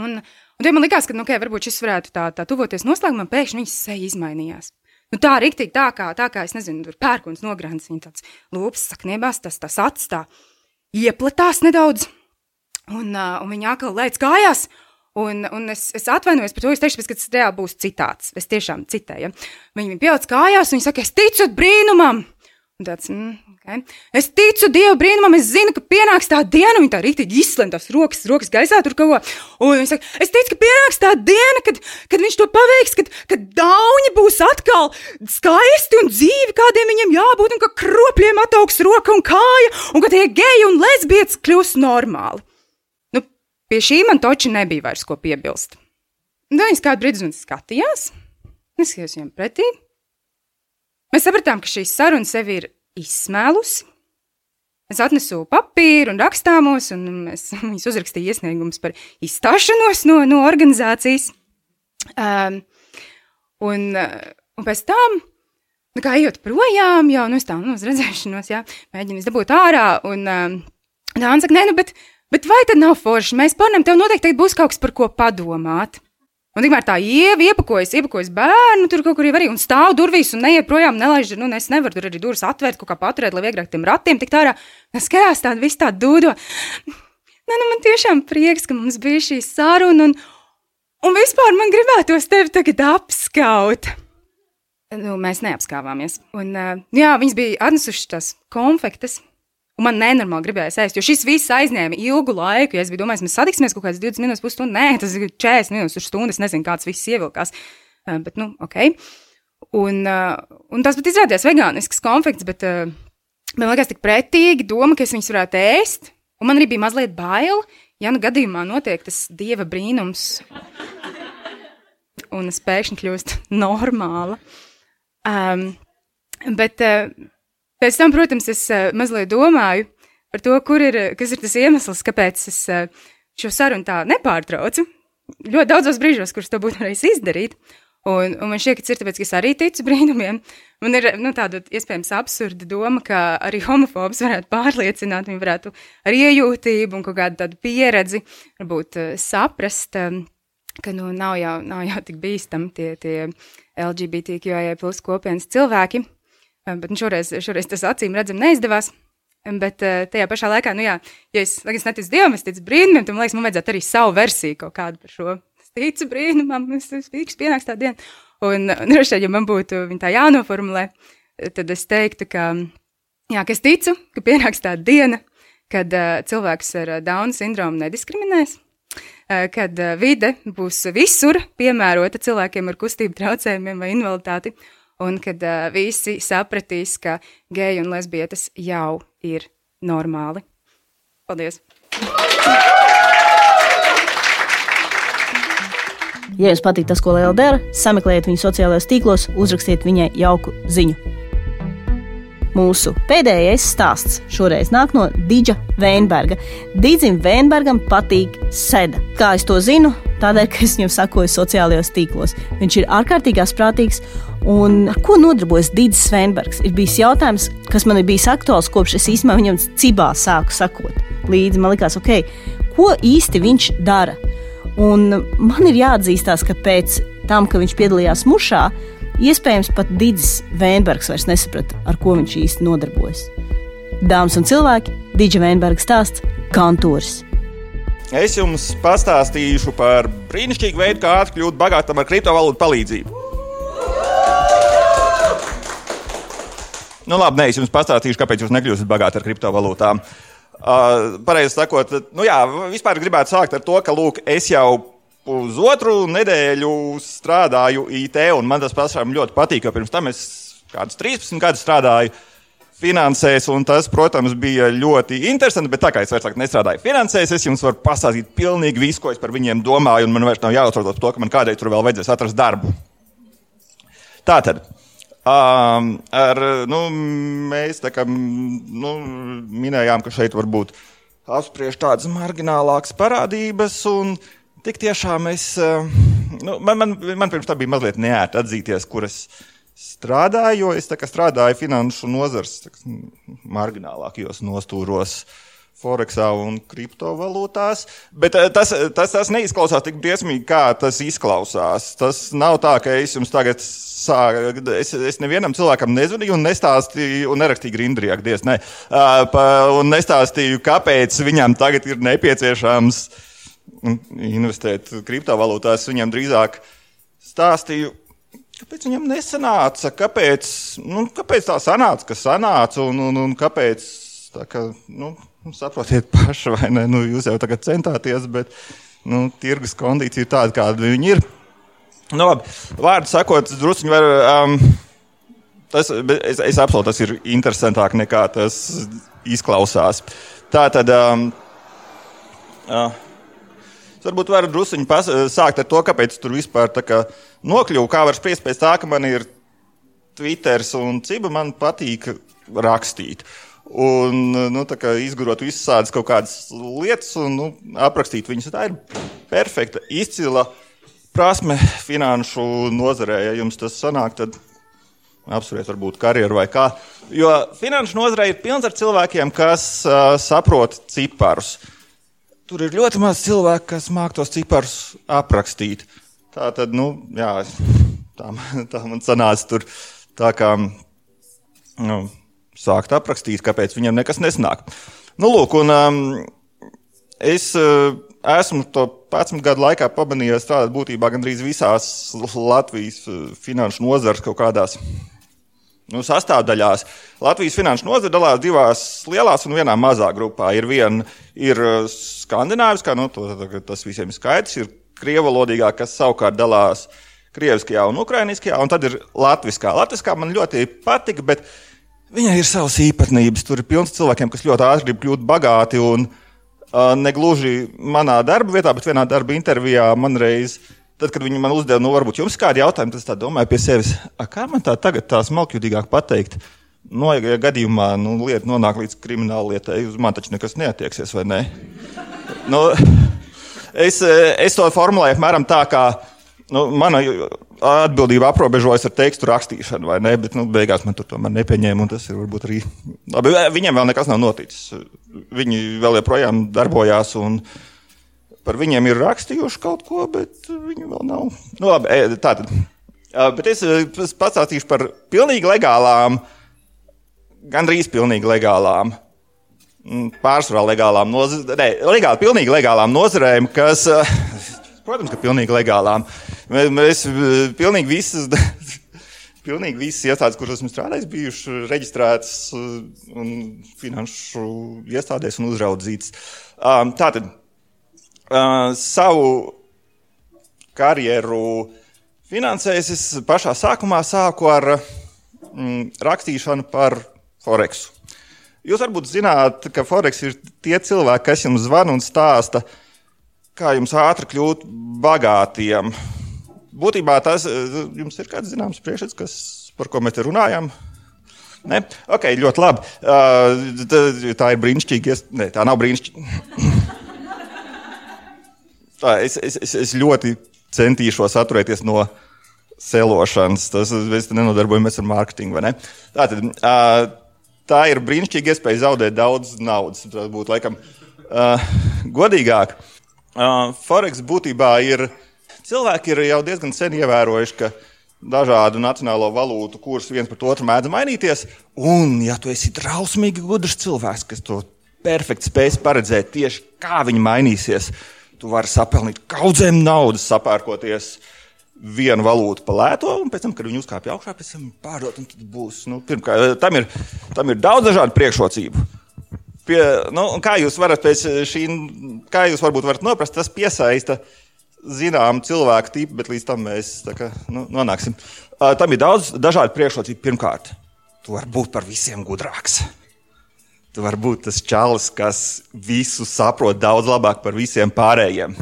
Un, un tad man likās, ka, nu, okay, varbūt šis varētu tā, tā tuvoties noslēgumam, pēkšņi viņas seja izmainījās. Nu, tā rīktīgi, tā kā, tā kā, es nezinu, tur pērkons nogrāns, viņa tāds lūpas sakniebās, tas, tas tā ieplatās nedaudz. Un, uh, un viņa atkal lēc kājās. Un, un es, es atvainojos par to, es teikšu, ka tas reāli būs citāts. Es tiešām citēju. Ja? Viņa pielic kājās, un viņa saka, es ticu brīnumam. Un tāds, mm, okay. Es ticu Dieva brīnumam, es zinu, ka pienāks tā diena, un viņa tā rītīgi izslēdz tās rokas, rokas gaisā tur kaut ko. Un viņa saka, es ticu, ka pienāks tā diena, kad, kad viņš to paveiks, kad, kad dauņi būs atkal skaisti un dzīvi, kādiem viņiem jābūt, un ka kropļiem ataugs roka un kāja, un ka tie geji un lesbietes kļūs normāli. Pie šī man toči nebija vairs ko piebilst. Un tad viņas kādu brīdi skatījās, es skatījos viņam pretī. Mēs sapratām, ka šī saruna sevi ir izsmēlusi. Es atnesu papīru un rakstāmos, un es viņas uzrakstīju iesniegumus par izstāšanos no, no organizācijas. Um, un, un pēc tam, nu, kā ejot projām, jau nu, tā nu, uz redzēšanos, jā, mēģinu izdabūt ārā. Un um, tā man saka, nē, nu, bet Bet vai tad nav forši? Mēs pārnam, tev noteikti būs kaut kas, par ko padomāt. Un tikmēr tā ieva iepakojas, iepakojas bērnu, tur kaut kur jau arī un stāv durvīs un neiet projām, nelaiž, nu, es nevaru tur arī durvis atvērt, kaut kā paturēt, lai vieglāk tiem ratiem tik tā ārā. Es skatās tādu visu tādu dūdo. Nē, nu, man tiešām prieks, ka mums bija šī saruna, un, un vispār man gribētos tevi tagad apskaut. Nu, mēs neapskāvāmies. Un, jā, viņas bija atnesušas tās konfektes. Un man nenormāli gribējās ēst, jo šis viss aizņēma ilgu laiku. Ja es biju domājis, mēs satiksimies kaut kādas 20 minūtes, pusstundu. Nē, tas ir 40 minūtes, uz stundu. Es nezinu, kāds viss ievilkās. Uh, bet, nu, ok. Un, uh, un tas pat izrādījās vegānisks konfekts, bet uh, man liekas tik pretīgi doma, ka es viņus varētu ēst. Un man arī bija mazliet bail, ja nu gadījumā notiek tas dieva brīnums, un es pēkšņi kļūstu normāla. Um, bet, Pēc tam, protams, es uh, mazliet domāju par to, ir, kas ir tas iemesls, kāpēc es uh, šo sarunu tā nepārtraucu. Ļoti daudzos brīžos, kurus to būtu varējis izdarīt. Un, un man šķiet, ka tas ir tāpēc, ka es arī ticu brīnumiem. Man ir nu, tāda iespējams absurda doma, ka arī homofobs varētu pārliecināt, viņi varētu ar iejūtību un kādu tādu pieredzi varbūt saprast, ka nu, nav, jau, nav jau tik bīstami tie, tie LGBTQIA plus kopienas cilvēki. Bet nu, šoreiz, šoreiz tas acīm redzam neizdevās. Bet uh, tajā pašā laikā, nu jā, ja es, es neticu dievam, es ticu brīnumiem, tad man liekas, man vajadzētu arī savu versiju kaut kādu par šo ticu brīnumam, es tiks pienāks tā diena. Un, droši vien, ja man būtu tā jānoformulē, tad es teiktu, ka, jā, ka es ticu, ka pienāks tā diena, kad uh, cilvēks ar Dauna sindromu nediskriminēs, uh, kad uh, vide būs visur piemērota cilvēkiem ar kustību traucējumiem vai invaliditāti, un kad uh, visi sapratīs, ka geji un lesbietes jau ir normāli. Paldies! Ja jums patīk tas, ko Liela dara, sameklējiet viņu sociālajos tīklos, uzrakstiet viņai jauku ziņu. Mūsu pēdējais stāsts šoreiz nāk no Dīdža Veinberga. Dīdzim Veinbergam patīk sēda. Kā es to zinu? Tādēļ, ka es viņam sakoju sociālajos tīklos. Viņš ir ārkārtīgi prātīgs. Un ar ko nodarbojas Dīdzis Veinbergs? Ir bijis jautājums, kas man ir bijis aktuāls kopš es īstenībā viņam cibā sāku sakot. Līdzi man likās, ok, ko īsti viņš dara? Un man ir jāatzīstās, ka pēc tam, kad viņš piedalījās mušā, iespējams pat Digis Vēnbergs vairs nesaprata, ar ko viņš īsti nodarbojas. Dāmas un cilvēki, Digis Vēnbergs stāsts - kantoris. Es jums pastāstīšu par brīnišķīgu veidu, kā kļūt bagātam ar kriptovalūtu palīdzību. Nu, labi, nē, es jums pastāstīšu, kāpēc jūs nekļūsiet bagāti ar kriptovalūtām. Uh, Pareizi sakot, nu jā, vispār gribētu sākt ar to, ka lūk, es jau pusotru nedēļu strādāju IT, un man tas pašam ļoti patīk, jo pirms tam es kādus 13 gadus strādāju finansēs, un tas, protams, bija ļoti interesanti. Bet tā kā es vairs nestrādāju finansēs, es jums varu pastāstīt pilnīgi visu, ko es par viņiem domāju, un man vairs nav jāuztraucas par to, ka man kādreiz tur vēl vajadzēs atrast darbu. Tātad. Um, ar, nu, mēs kā, nu, minējām, ka šeit var būt apspriež tādas marginālākas parādības. Tik tiešām es, nu, man, man, man pirms tam bija mazliet neērti atzīties, kur es strādāju, jo es strādāju finanšu nozars marginālākajos nostūros. Foreksā un kriptovalūtās. Bet tas, tas, tas neizklausās tik briesmīgi, kā tas izklausās. Tas nav tā, ka es jums tagad sāk, es, es nevienam cilvēkam nezvanīju un nestāstīju, un nerakstīju grindrī, ak, Dievs, ne. Un nestāstīju, kāpēc viņam tagad ir nepieciešams investēt kriptovalūtās. Viņam drīzāk stāstīju, kāpēc viņam nesanāca, kāpēc, nu, kāpēc tā sanāca, ka sanāca, un, un, un kāpēc, kā, nu, saprotiet paši, vai ne, nu, jūs jau tagad centāties, bet, nu, tirgus kondīcija ir tāda, kāda viņi ir. Nu, labi, vārdu sakot, druskuļi var. Um, tas, es, es apsolu, tas ir interesantāk nekā tas izklausās. Tā tad. Um, uh, Varbūt varu druskuļi sākt ar to, kāpēc tur vispār nokļuvu. Kā var spriest pēc tā, ka man ir Twitter un ciba, man patīk rakstīt. Un nu, izgudrot visādas kaut kādas lietas un nu, aprakstīt viņas. Tā ir perfekta, izcila uh, prasme finanšu nozarē. Ja jums tas sanāk, tad apsveriet, varbūt karjeru vai kā. Jo finanšu nozarē ir pilns ar cilvēkiem, kas uh, saprot ciparus. Tur ir ļoti maz cilvēku, kas māca tos ciparus aprakstīt. Tā tad, nu, jā, tā, tā man sanāca tur tā kā nu, sākt aprakstīt, kāpēc viņam nekas nesnāk. Nu, lūk, un um, es uh, esmu to 11 gadu laikā pamanījis strādāt būtībā gandrīz visās Latvijas eh, finanšu nozares kaut kādās nu, sastāvdaļās. Latvijas finanšu nozare dalās divās lielās un vienā mazā grupā. Ir viena ir eh, skandināviskā, nu, to, tas visiem ir skaidrs, ir krievalodīgā, kas savukārt dalās krieviskajā un ukrainiskajā, un tad ir latviskā. Latviskā man ļoti patika, bet viņai ir savas īpatnības. Tur ir pilns cilvēkiem, kas ļoti ātri grib kļūt bagāti. Un, uh, negluži manā darba vietā, bet vienā darba intervijā man reiz. Tad, kad viņi man uzdeva, nu, varbūt jums kādi jautājumi, tad es domāju pie sevis, kā man tā tagad tā smalkjūtīgāk pateikt. No, nu, ja gadījumā nu, lieta nonāk līdz krimināla lietai, uz man taču nekas neatieksies, vai ne? Nu, es, es to formulēju apmēram tā, kā nu, mana atbildība aprobežojas ar tekstu rakstīšanu, vai ne? Bet nu, beigās man tur tomēr nepieņēma, un tas ir varbūt arī. Labi, viņiem vēl nekas nav noticis. Viņi vēl joprojām darbojās. Par viņiem ir rakstījuši kaut ko, bet viņi vēl nav. Nu, labi, tā tad. Bet es, pastāstīšu par pilnīgi legālām, gandrīz pilnīgi legālām, pārsvarā legālām nozarēm, legāli, pilnīgi legālām nozarēm, kas Protams, ka pilnīgi legālām. Mēs, pilnīgi visas. Pilnīgi visas iestādes, kuras esmu strādājis, bijušas reģistrētas finanšu iestādēs un uzraudzītas. Tātad savu karjeru finansējis es pašā sākumā sāku ar mm, rakstīšanu par Foreksu. Jūs varbūt zināt, ka Forex ir tie cilvēki, kas jums zvana un stāsta, kā jums ātri kļūt bagātiem. Būtībā tas eh, jums ir kāds zināms priekšstats, kas, par ko mēs te runājam. Ne? Ok, ļoti labi. Uh, tā ir brīnišķīga. Nē, tā nav brīnišķīga. tā, es, es, es, es ļoti centīšos atturēties no selošanas. Tas mēs nenodarbojamies ar mārketingu. Tātad, uh, tā ir brīnišķīga iespēja zaudēt daudz naudas. Tas būtu laikam uh, godīgāk. Uh, Forex būtībā ir cilvēki ir jau diezgan sen ievērojuši, ka dažādu nacionālo valūtu kursu viens pret otru mēdz mainīties. Un, ja tu esi drausmīgi gudrs cilvēks, kas to perfekti spēj paredzēt tieši kā viņi mainīsies, tu vari sapelnīt kaudzēm naudas, sapērkoties vienu valūtu pa lēto, un pēc tam, kad viņi uzkāpj augšā, pēc tam pārdot, un tad būs. Nu, pirmkārt, tam ir, tam ir daudz dažādu priekšrocību. Pie, nu, kā jūs varat pēc šī, kā jūs varbūt varat noprast, tas piesaista zinām cilvēku tipu, bet līdz tam mēs kā, nu, nonāksim. Uh, tam ir daudz dažādu priekšrocību. Pirmkārt, tu vari būt par visiem gudrāks. Tu vari būt tas čalis, kas visu saprot daudz labāk par visiem pārējiem.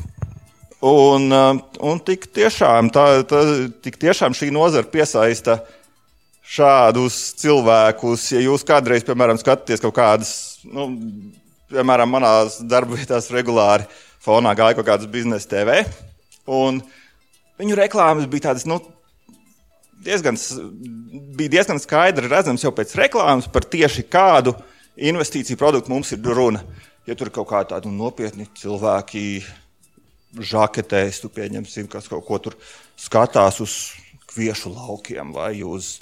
Un, uh, un tik, tiešām, tā, tā, tik tiešām šī nozara piesaista šādus cilvēkus. Ja jūs kādreiz, piemēram, skatāties kaut kādas, nu, piemēram, manās darba vietās regulāri fonā gāja kaut kādas biznesa TV, un viņu reklāmas bija tādas, nu, diezgan, bija diezgan skaidri redzams jau pēc reklāmas par tieši kādu investīciju produktu mums ir runa. Ja tur kaut kādi tādi nopietni cilvēki, žaketēs, tu pieņemsim, kas kaut ko tur skatās uz kviešu laukiem vai uz,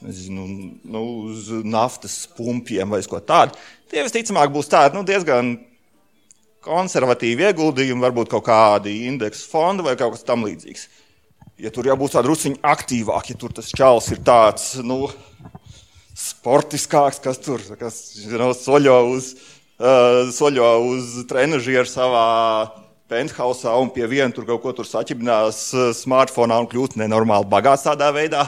nezinu, nu, uz naftas pumpiem vai ko tādu. Tie visticamāk būs tādi nu, diezgan konservatīvi ieguldījumi, varbūt kaut kādi indeksu fondi vai kaut kas tam līdzīgs. Ja tur jau būs tāda rusiņa aktīvāka, ja tur tas čels ir tāds, nu, sportiskāks, kas tur, kas, zinu, soļo uz, uh, soļo uz trenažieru savā penthausā un pie viena tur kaut ko tur saķibinās eh, smartphone un kļūst nenormāli bagāts tādā veidā,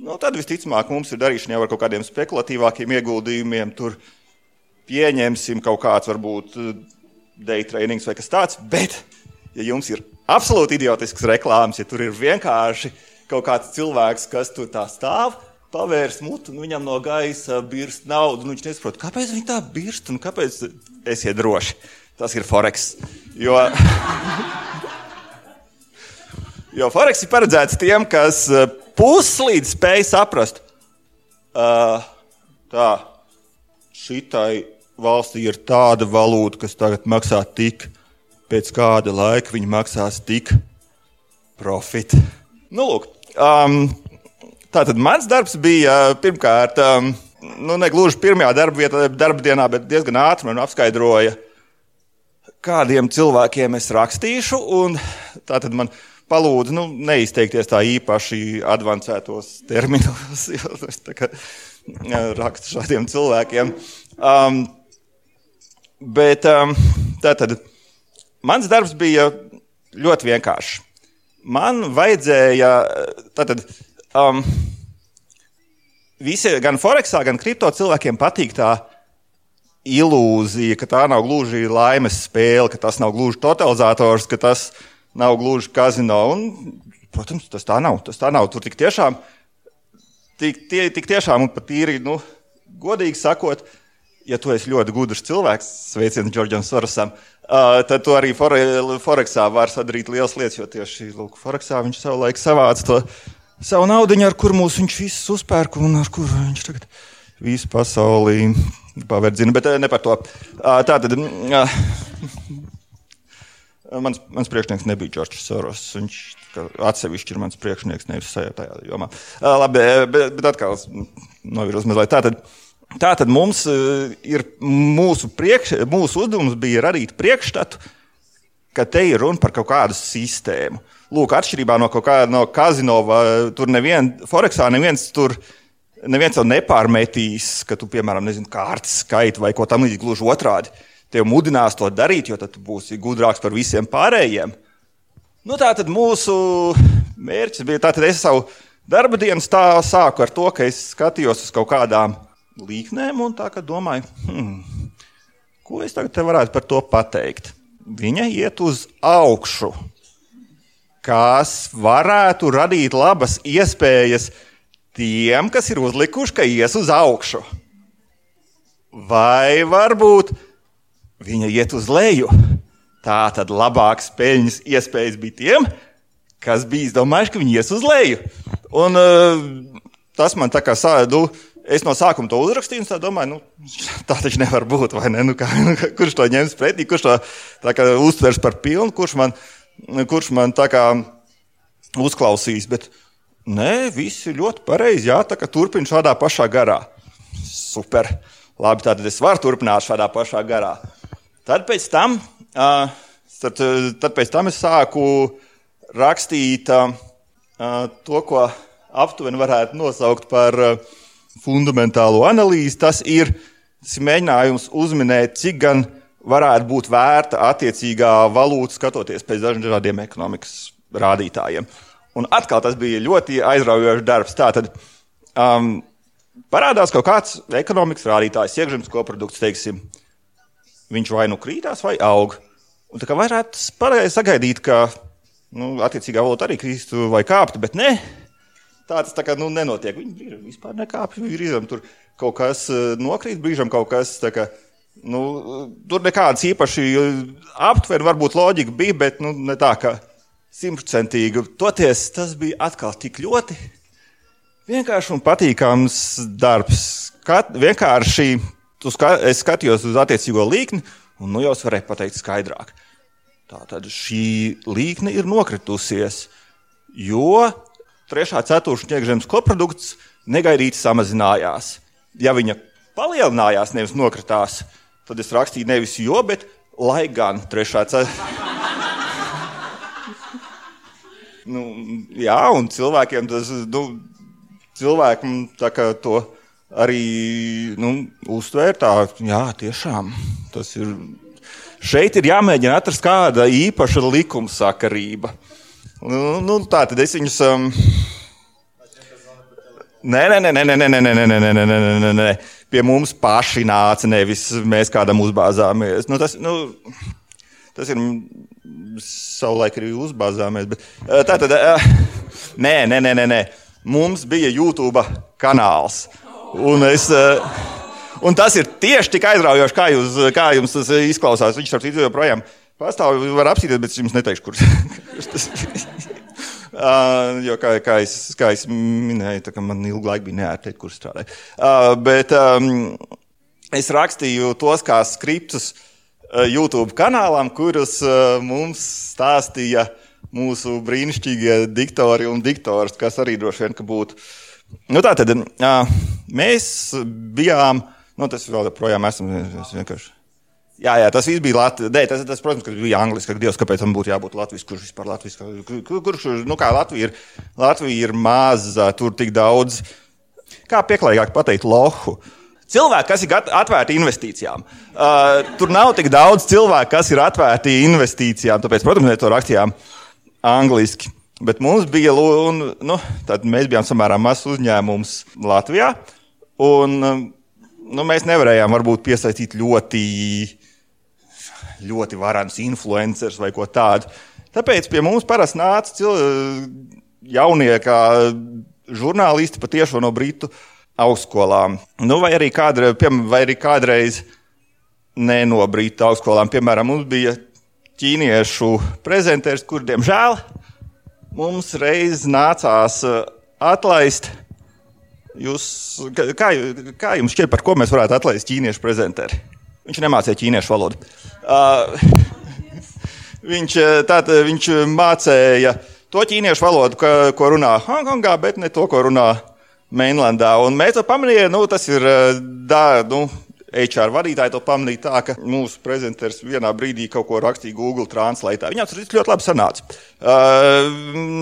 nu, tad visticamāk mums ir darīšana jau ar kaut kādiem spekulatīvākiem ieguldījumiem. Tur pieņemsim kaut kāds varbūt eh, day trainings vai kas tāds, bet ja jums ir absolūti idiotisks reklāmas, ja tur ir vienkārši kaut kāds cilvēks, kas tur tā stāv, pavērs mutu, un viņam no gaisa birst naudu, un viņš nesaprot, kāpēc viņi tā birst un kāpēc esiet droši. Tas ir Forex. Jo, jo Forex ir paredzēts tiem, kas eh, puslīdz spēj saprast, uh, tā, šitai valstī ir tāda valūta, kas tagad maksā tik, pēc kāda laika viņa maksās tik profit. Nu, lūk, um, tātad mans darbs bija pirmkārt, nu, ne gluži pirmajā darba, vietā, darba dienā, bet diezgan ātri man apskaidroja, kādiem cilvēkiem es rakstīšu. Tā tad man palūdza nu, neizteikties tā īpaši avansētos terminos, jo es rakstu šādiem cilvēkiem. Um, bet um, tā tad mans darbs bija ļoti vienkāršs. Man vajadzēja tātad. Um, Visi, gan Forexā, gan kripto cilvēkiem patīk tā ilūzija, ka tā nav gluži laimes spēle, ka tas nav gluži totalizators, ka tas nav gluži kazino. Un, protams, tas tā nav. Tas tā nav. Tur tik tiešām, tik, tie, tik tiešām un pat īri, nu, godīgi sakot, ja tu esi ļoti gudrs cilvēks, sveiciens Džordžam Sorosam, uh, tad tu arī Forexā vari sadarīt lielas lietas, jo tieši lūk, Forexā viņš savulaik savāca to savu naudu, ar kur mūs viņš visus uzpērk un ar kuru viņš tagad visu pasaulī paverdzina, bet eh, ne par to. Tā tad mans, mans priekšnieks nebija Džordžs Soros. Viņš atsevišķi ir mans priekšnieks, nevis tajā jomā. Labi, bet, bet atkal novirus mazliet. Tātad, tātad mums ir mūsu, priekš, mūsu uzdevums bija radīt priekšstatu, ka te ir runa par kaut kādu sistēmu. Lūk, atšķirībā no kaut kāda no kazino, tur nevien, Foreksā neviens tur neviens jau nepārmetīs, ka tu, piemēram, nezinu, kārtas skaitu vai ko tamlīdzīgu, gluži otrādi. Tev mudinās to darīt, jo tad būsi gudrāks par visiem pārējiem. Nu, tā tad mūsu mērķis bija, tātad es savu darba dienu sāku ar to, ka es skatījos uz kaut kādām līknēm un tā domāju, hmm, ko es tagad varētu par to pateikt. Viņa iet uz augšu, kas varētu radīt labas iespējas tiem, kas ir uzlikuši, ka ies uz augšu. Vai varbūt viņa iet uz leju? Tā tad labākas peļņas iespējas bija tiem, kas bija izdomājuši, ka viņi ies uz leju. Un, uh, tas man tā kā sādu. Es no sākuma to uzrakstīju, un tā domāju, nu, tā taču nevar būt. Ne? Nu, kā, nu, kurš to ņems pretī, kurš to uztvers par pilnu, kurš man, kurš man tā kā uzklausīs. Bet, nē, viss ir ļoti pareizi. Jā, tā kā turpina šādā pašā garā. Super. Labi, tad es varu turpināt šādā pašā garā. Tad pēc tam, uh, tad, tad pēc tam es sāku rakstīt uh, to, ko aptuveni varētu nosaukt par uh, fundamentālo analīzi. Tas ir, tas ir mēģinājums uzminēt, cik gan varētu būt vērta attiecīgā valūta skatoties pēc dažādiem ekonomikas rādītājiem. Un atkal tas bija ļoti aizraujošs darbs. Tātad um, parādās kaut kāds ekonomikas rādītājs, iekšzemes koprodukts, teiksim, viņš vai nu krītās, vai aug. Un tā kā varētu sagaidīt, ka nu, attiecīgā valūta arī krīstu vai kāptu, bet ne. Tā tas tā kā, nu, nenotiek. Viņi brīžam vispār nekāpj. Brīžam tur kaut kas eh, nokrīt, brīžam kaut kas. Kā, nu, tur nekādas īpaši aptuveni, varbūt loģika bija, bet nu, ne tā kā simtprocentīgi. Toties tas bija atkal tik ļoti vienkāršs un patīkams darbs. Kat, vienkārši ska, es skatījos uz attiecīgo līkni, un nu jau es varēju pateikt skaidrāk. Tātad šī līkne ir nokritusies, jo trešā ceturkšņa iekšzemes koprodukts negaidīti samazinājās. Ja viņa palielinājās, nevis nokritās, tad es rakstīju nevis jo, bet lai gan trešā ceturkšņa. nu, jā, un cilvēkiem tas, nu, cilvēkam to arī nu, uztvērt jā, tiešām tas ir. Šeit ir jāmēģina atrast kāda īpaša likumsakarība. Nu, nu, tā tad es viņus. Um... Nē, nē, nē, nē, nē, nē, nē, nē, nē, nē, nē, nē, nē. Pie mums paši nāca, nevis mēs kādam uzbāzāmies. Nu, tas, nu, tas ir savulaik arī uzbāzāmies. Bet, tā tad, nē, nē, nē, nē, nē. Mums bija YouTube kanāls. Un, es, un tas ir tieši tik aizraujoši, kā, jūs, kā jums tas izklausās. Viņš ar citu joprojām pastāv, var apsīties, bet es jums neteikšu, kurš tas ir. Uh, jo, kā, kā, es, kā es minēju, tā, man ilgu laiku bija neērti, kur strādāju. Uh, bet um, es rakstīju tos kā skriptus uh, YouTube kanālām, kurus uh, mums stāstīja mūsu brīnišķīgie diktori un diktoris, kas arī droši vien būtu uh, Nu, tā tad mēs bijām, nu, tas vēl joprojām esam vienkārši. Jā, jā, tas viss bija Latvijas. Tas, tas, protams, bija angliski. Dievs, kāpēc tam būtu jābūt Latvijas? Kurš vispār Latvijas? Kur, kurš, nu, kā Latvija ir, Latvija ir maza, tur tik daudz, kā pieklājīgāk pateikt, lohu. Cilvēki, kas ir atvērti investīcijām. Uh, tur nav tik daudz cilvēku, kas ir atvērti investīcijām. Tāpēc, protams, mēs to rakstījām angliski. Bet mums bija, un, nu, mēs bijām samērā mazs uzņēmums Latvijā. Un, nu, mēs nevarējām varbūt piesaistīt ļoti, ļoti varenus influencerus vai ko tādu. Tāpēc pie mums parasti nāca jaunie žurnālisti patiešām no Britu augstskolām. Nu, vai, arī kādre, vai arī kādreiz ne no Britu augstskolām. Piemēram, mums bija ķīniešu prezentērs, kurš, diemžēl, mums reiz nācās uh, atlaist. Jūs, kā, kā jums šķiet, par ko mēs varētu atlaist ķīniešu prezentēru? Viņš nemācīja ķīniešu valodu. Viņš, tātad, viņš mācīja to ķīniešu valodu, ka, ko runā Hongkongā, bet ne to, ko runā Mainlandā. Un mēs to pamanījām, nu, tas ir, dā, nu, HR vadītāji to pamanīja tā, ka mūsu prezenters vienā brīdī kaut ko rakstīja Google Translate. Viņam tas ļoti labi sanāca. Uh,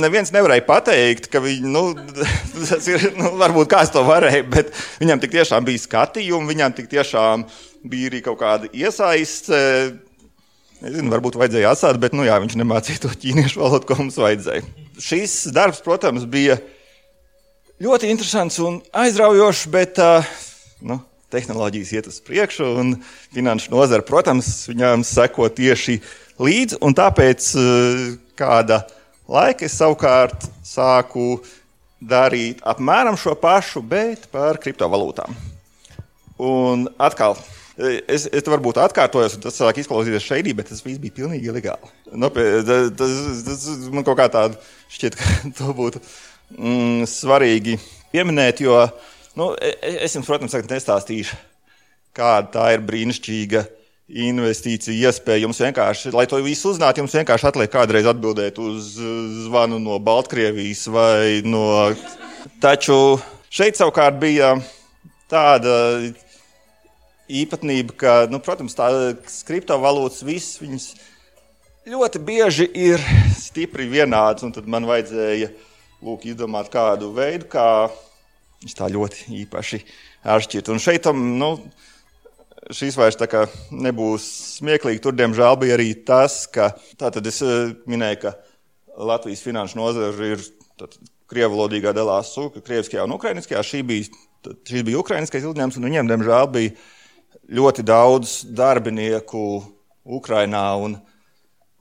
neviens nevarēja pateikt, ka viņi, nu, tas ir, nu, varbūt kāds to varēja, bet viņam tik tiešām bija skatījumi, viņam tik tiešām bija arī kaut kāda iesaiste. Nezinu, varbūt vajadzēja atstāt, bet nu, jā, viņš nemācīja to ķīniešu valodu, ko mums vajadzēja. Šis darbs, protams, bija ļoti interesants un aizraujošs, bet uh, nu, tehnoloģijas iet uz priekšu, un finanšu nozara, protams, viņām seko tieši līdzi. Tāpēc eh, kāda laika es savukārt sāku darīt apmēram šo pašu, bet par kriptovalūtām. Un atkal, eh, es, es varbūt atkārtojos, un tas sāk izklausīties šeit, bet tas viss bija pilnīgi legāli. Nu, tas, tas, tas man kaut kā tāda šķiet, ka to būtu mm, svarīgi pieminēt, jo Nu, e, e, es jums, protams, nestāstīšu, kāda tā ir brīnišķīga investīcija iespēja. Jums vienkārši, lai to visu uzzinātu, jums vienkārši atliek kādreiz atbildēt uz zvanu no Baltkrievijas vai no. Taču šeit savukārt bija tāda īpatnība, ka, nu, protams, tādas kriptovalūtas visas viņas ļoti bieži ir stipri vienādas, un tad man vajadzēja lūk, izdomāt kādu veidu, kā Viņš tā ļoti īpaši atšķirt. Un šeit tam, nu, šīs vairs nebūs smieklīgi. Tur, diemžēl, bija arī tas, ka tātad es eh, minēju, ka Latvijas finanšu nozara ir krievlodīgā dalās krieviskajā un ukrainiskajā. Šī bija, šis bija ukrainiskais uzņēmums, un viņiem, diemžēl, bija ļoti daudz darbinieku Ukrainā. Un,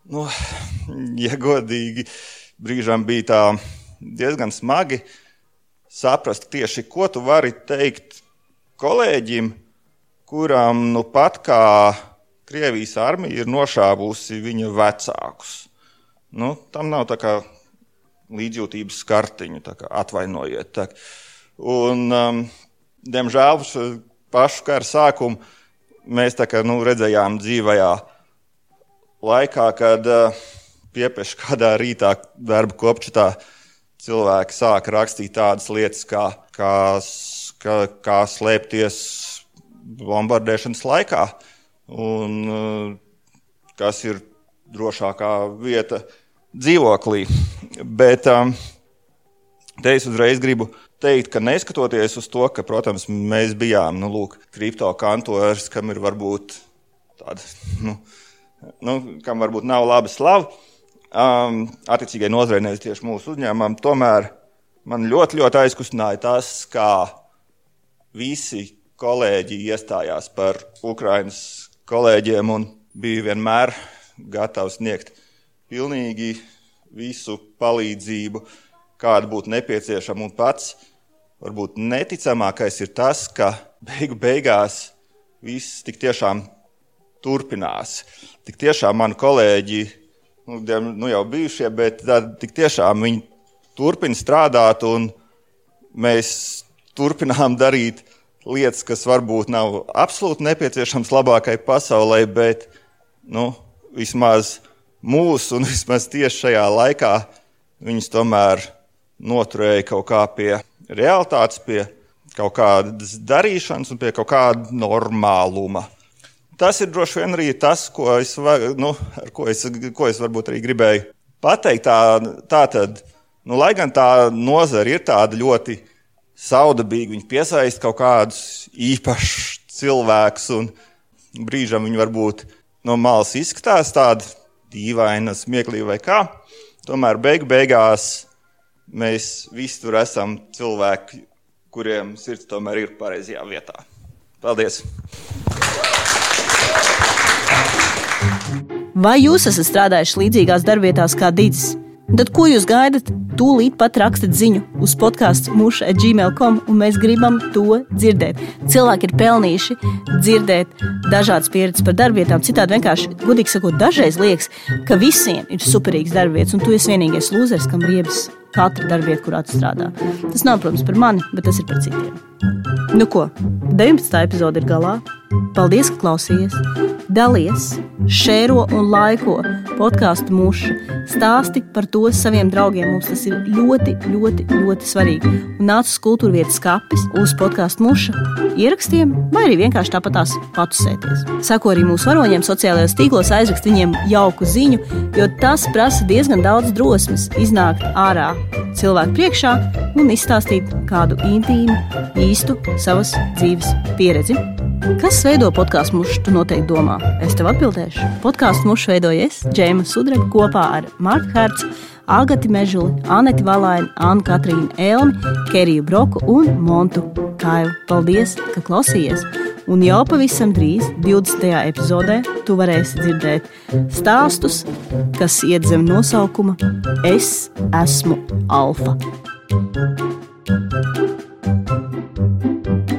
nu, ja godīgi, brīžām bija tā diezgan smagi. Saprast tieši, ko tu vari teikt kolēģim, kuram nu pat kā Krievijas armija ir nošāvusi viņa vecākus. Nu, tam nav tā kā līdzjūtības kartiņu, tā kā atvainojiet. Tā. Un, um, diemžēl pašu kara sākumu mēs kā, nu, redzējām dzīvajā laikā, kad uh, piepieši kādā rītā darba kopčatā cilvēki sāka rakstīt tādas lietas, kā, kā, kā, kā slēpties bombardēšanas laikā, un uh, kas ir drošākā vieta dzīvoklī. Bet um, te es uzreiz gribu teikt, ka neskatoties uz to, ka, protams, mēs bijām nu, lūk, kripto kantoris, kam ir varbūt tāda, nu, nu, kam varbūt nav laba slava um, attiecīgai nozarei, nevis tieši mūsu uzņēmumam. Tomēr man ļoti, ļoti aizkustināja tas, kā visi kolēģi iestājās par Ukraiņas kolēģiem un bija vienmēr gatavs sniegt pilnīgi visu palīdzību, kāda būtu nepieciešama. Un pats varbūt neticamākais ir tas, ka beigu beigās viss tik tiešām turpinās. Tik tiešām mani kolēģi nu, nu jau bijušie, bet tik tiešām viņi turpina strādāt un mēs turpinām darīt lietas, kas varbūt nav absolūti nepieciešams labākai pasaulē, bet nu, vismaz mūsu un vismaz tieši šajā laikā viņas tomēr noturēja kaut kā pie realitātes, pie kaut kādas darīšanas un pie kaut kāda normāluma. Tas ir droši vien arī tas, ko es, nu, ko es, ko es varbūt arī gribēju pateikt. Tā, tā tad, nu, lai gan tā nozara ir tāda ļoti saudabīga, viņi piesaista kaut kādus īpašus cilvēkus, un brīžam viņi varbūt no malas izskatās tādi dīvaini, smieklīgi vai kā. Tomēr beigu beigās mēs visi tur esam cilvēki, kuriem sirds tomēr ir pareizajā vietā. Paldies! Vai jūs esat strādājuši līdzīgās darbvietās kā Digis? Tad ko jūs gaidat? Tūlīt pat rakstiet ziņu uz podkāstu muša gmail.com, un mēs gribam to dzirdēt. Cilvēki ir pelnījuši dzirdēt dažādas pieredzes par darbvietām. Citādi vienkārši, godīgi sakot, dažreiz liekas, ka visiem ir superīgs darbvietas, un tu esi vienīgais lūzers, kam riebas katra darbvieta, kurā tu strādā. Tas nav, protams, par mani, bet tas ir par citiem. Nu ko, 19. epizode ir galā. Paldies, ka klausījies! Dalies, šēro un laiko! podkāstu muša. Stāsti par to saviem draugiem. Mums tas ir ļoti, ļoti, ļoti svarīgi. Un nāc uz kultūra vietas skapis, uz podkāstu muša ierakstiem, vai arī vienkārši tāpatās patusēties. Sako arī mūsu varoņiem sociālajos tīklos, aizrakst viņiem jauku ziņu, jo tas prasa diezgan daudz drosmes iznākt ārā cilvēku priekšā un izstāstīt kādu intīmu, īstu savas dzīves pieredzi. Kas veido podkāstu mušu? Tu noteikti domā. Es tev atbildēšu. Podkāstu mušu veidoju es, Džēma Sudraba, kopā ar Marku Hercu, Agati Mežuli, Aneti Valaini, Annu Katrīnu Elmi, Keriju Broku un Montu Kailu. Paldies, ka klausījies! Un jau pavisam drīz, 20. epizodē, tu varēsi dzirdēt stāstus, kas iet zem nosaukuma Es esmu Alfa. thank you Thank you.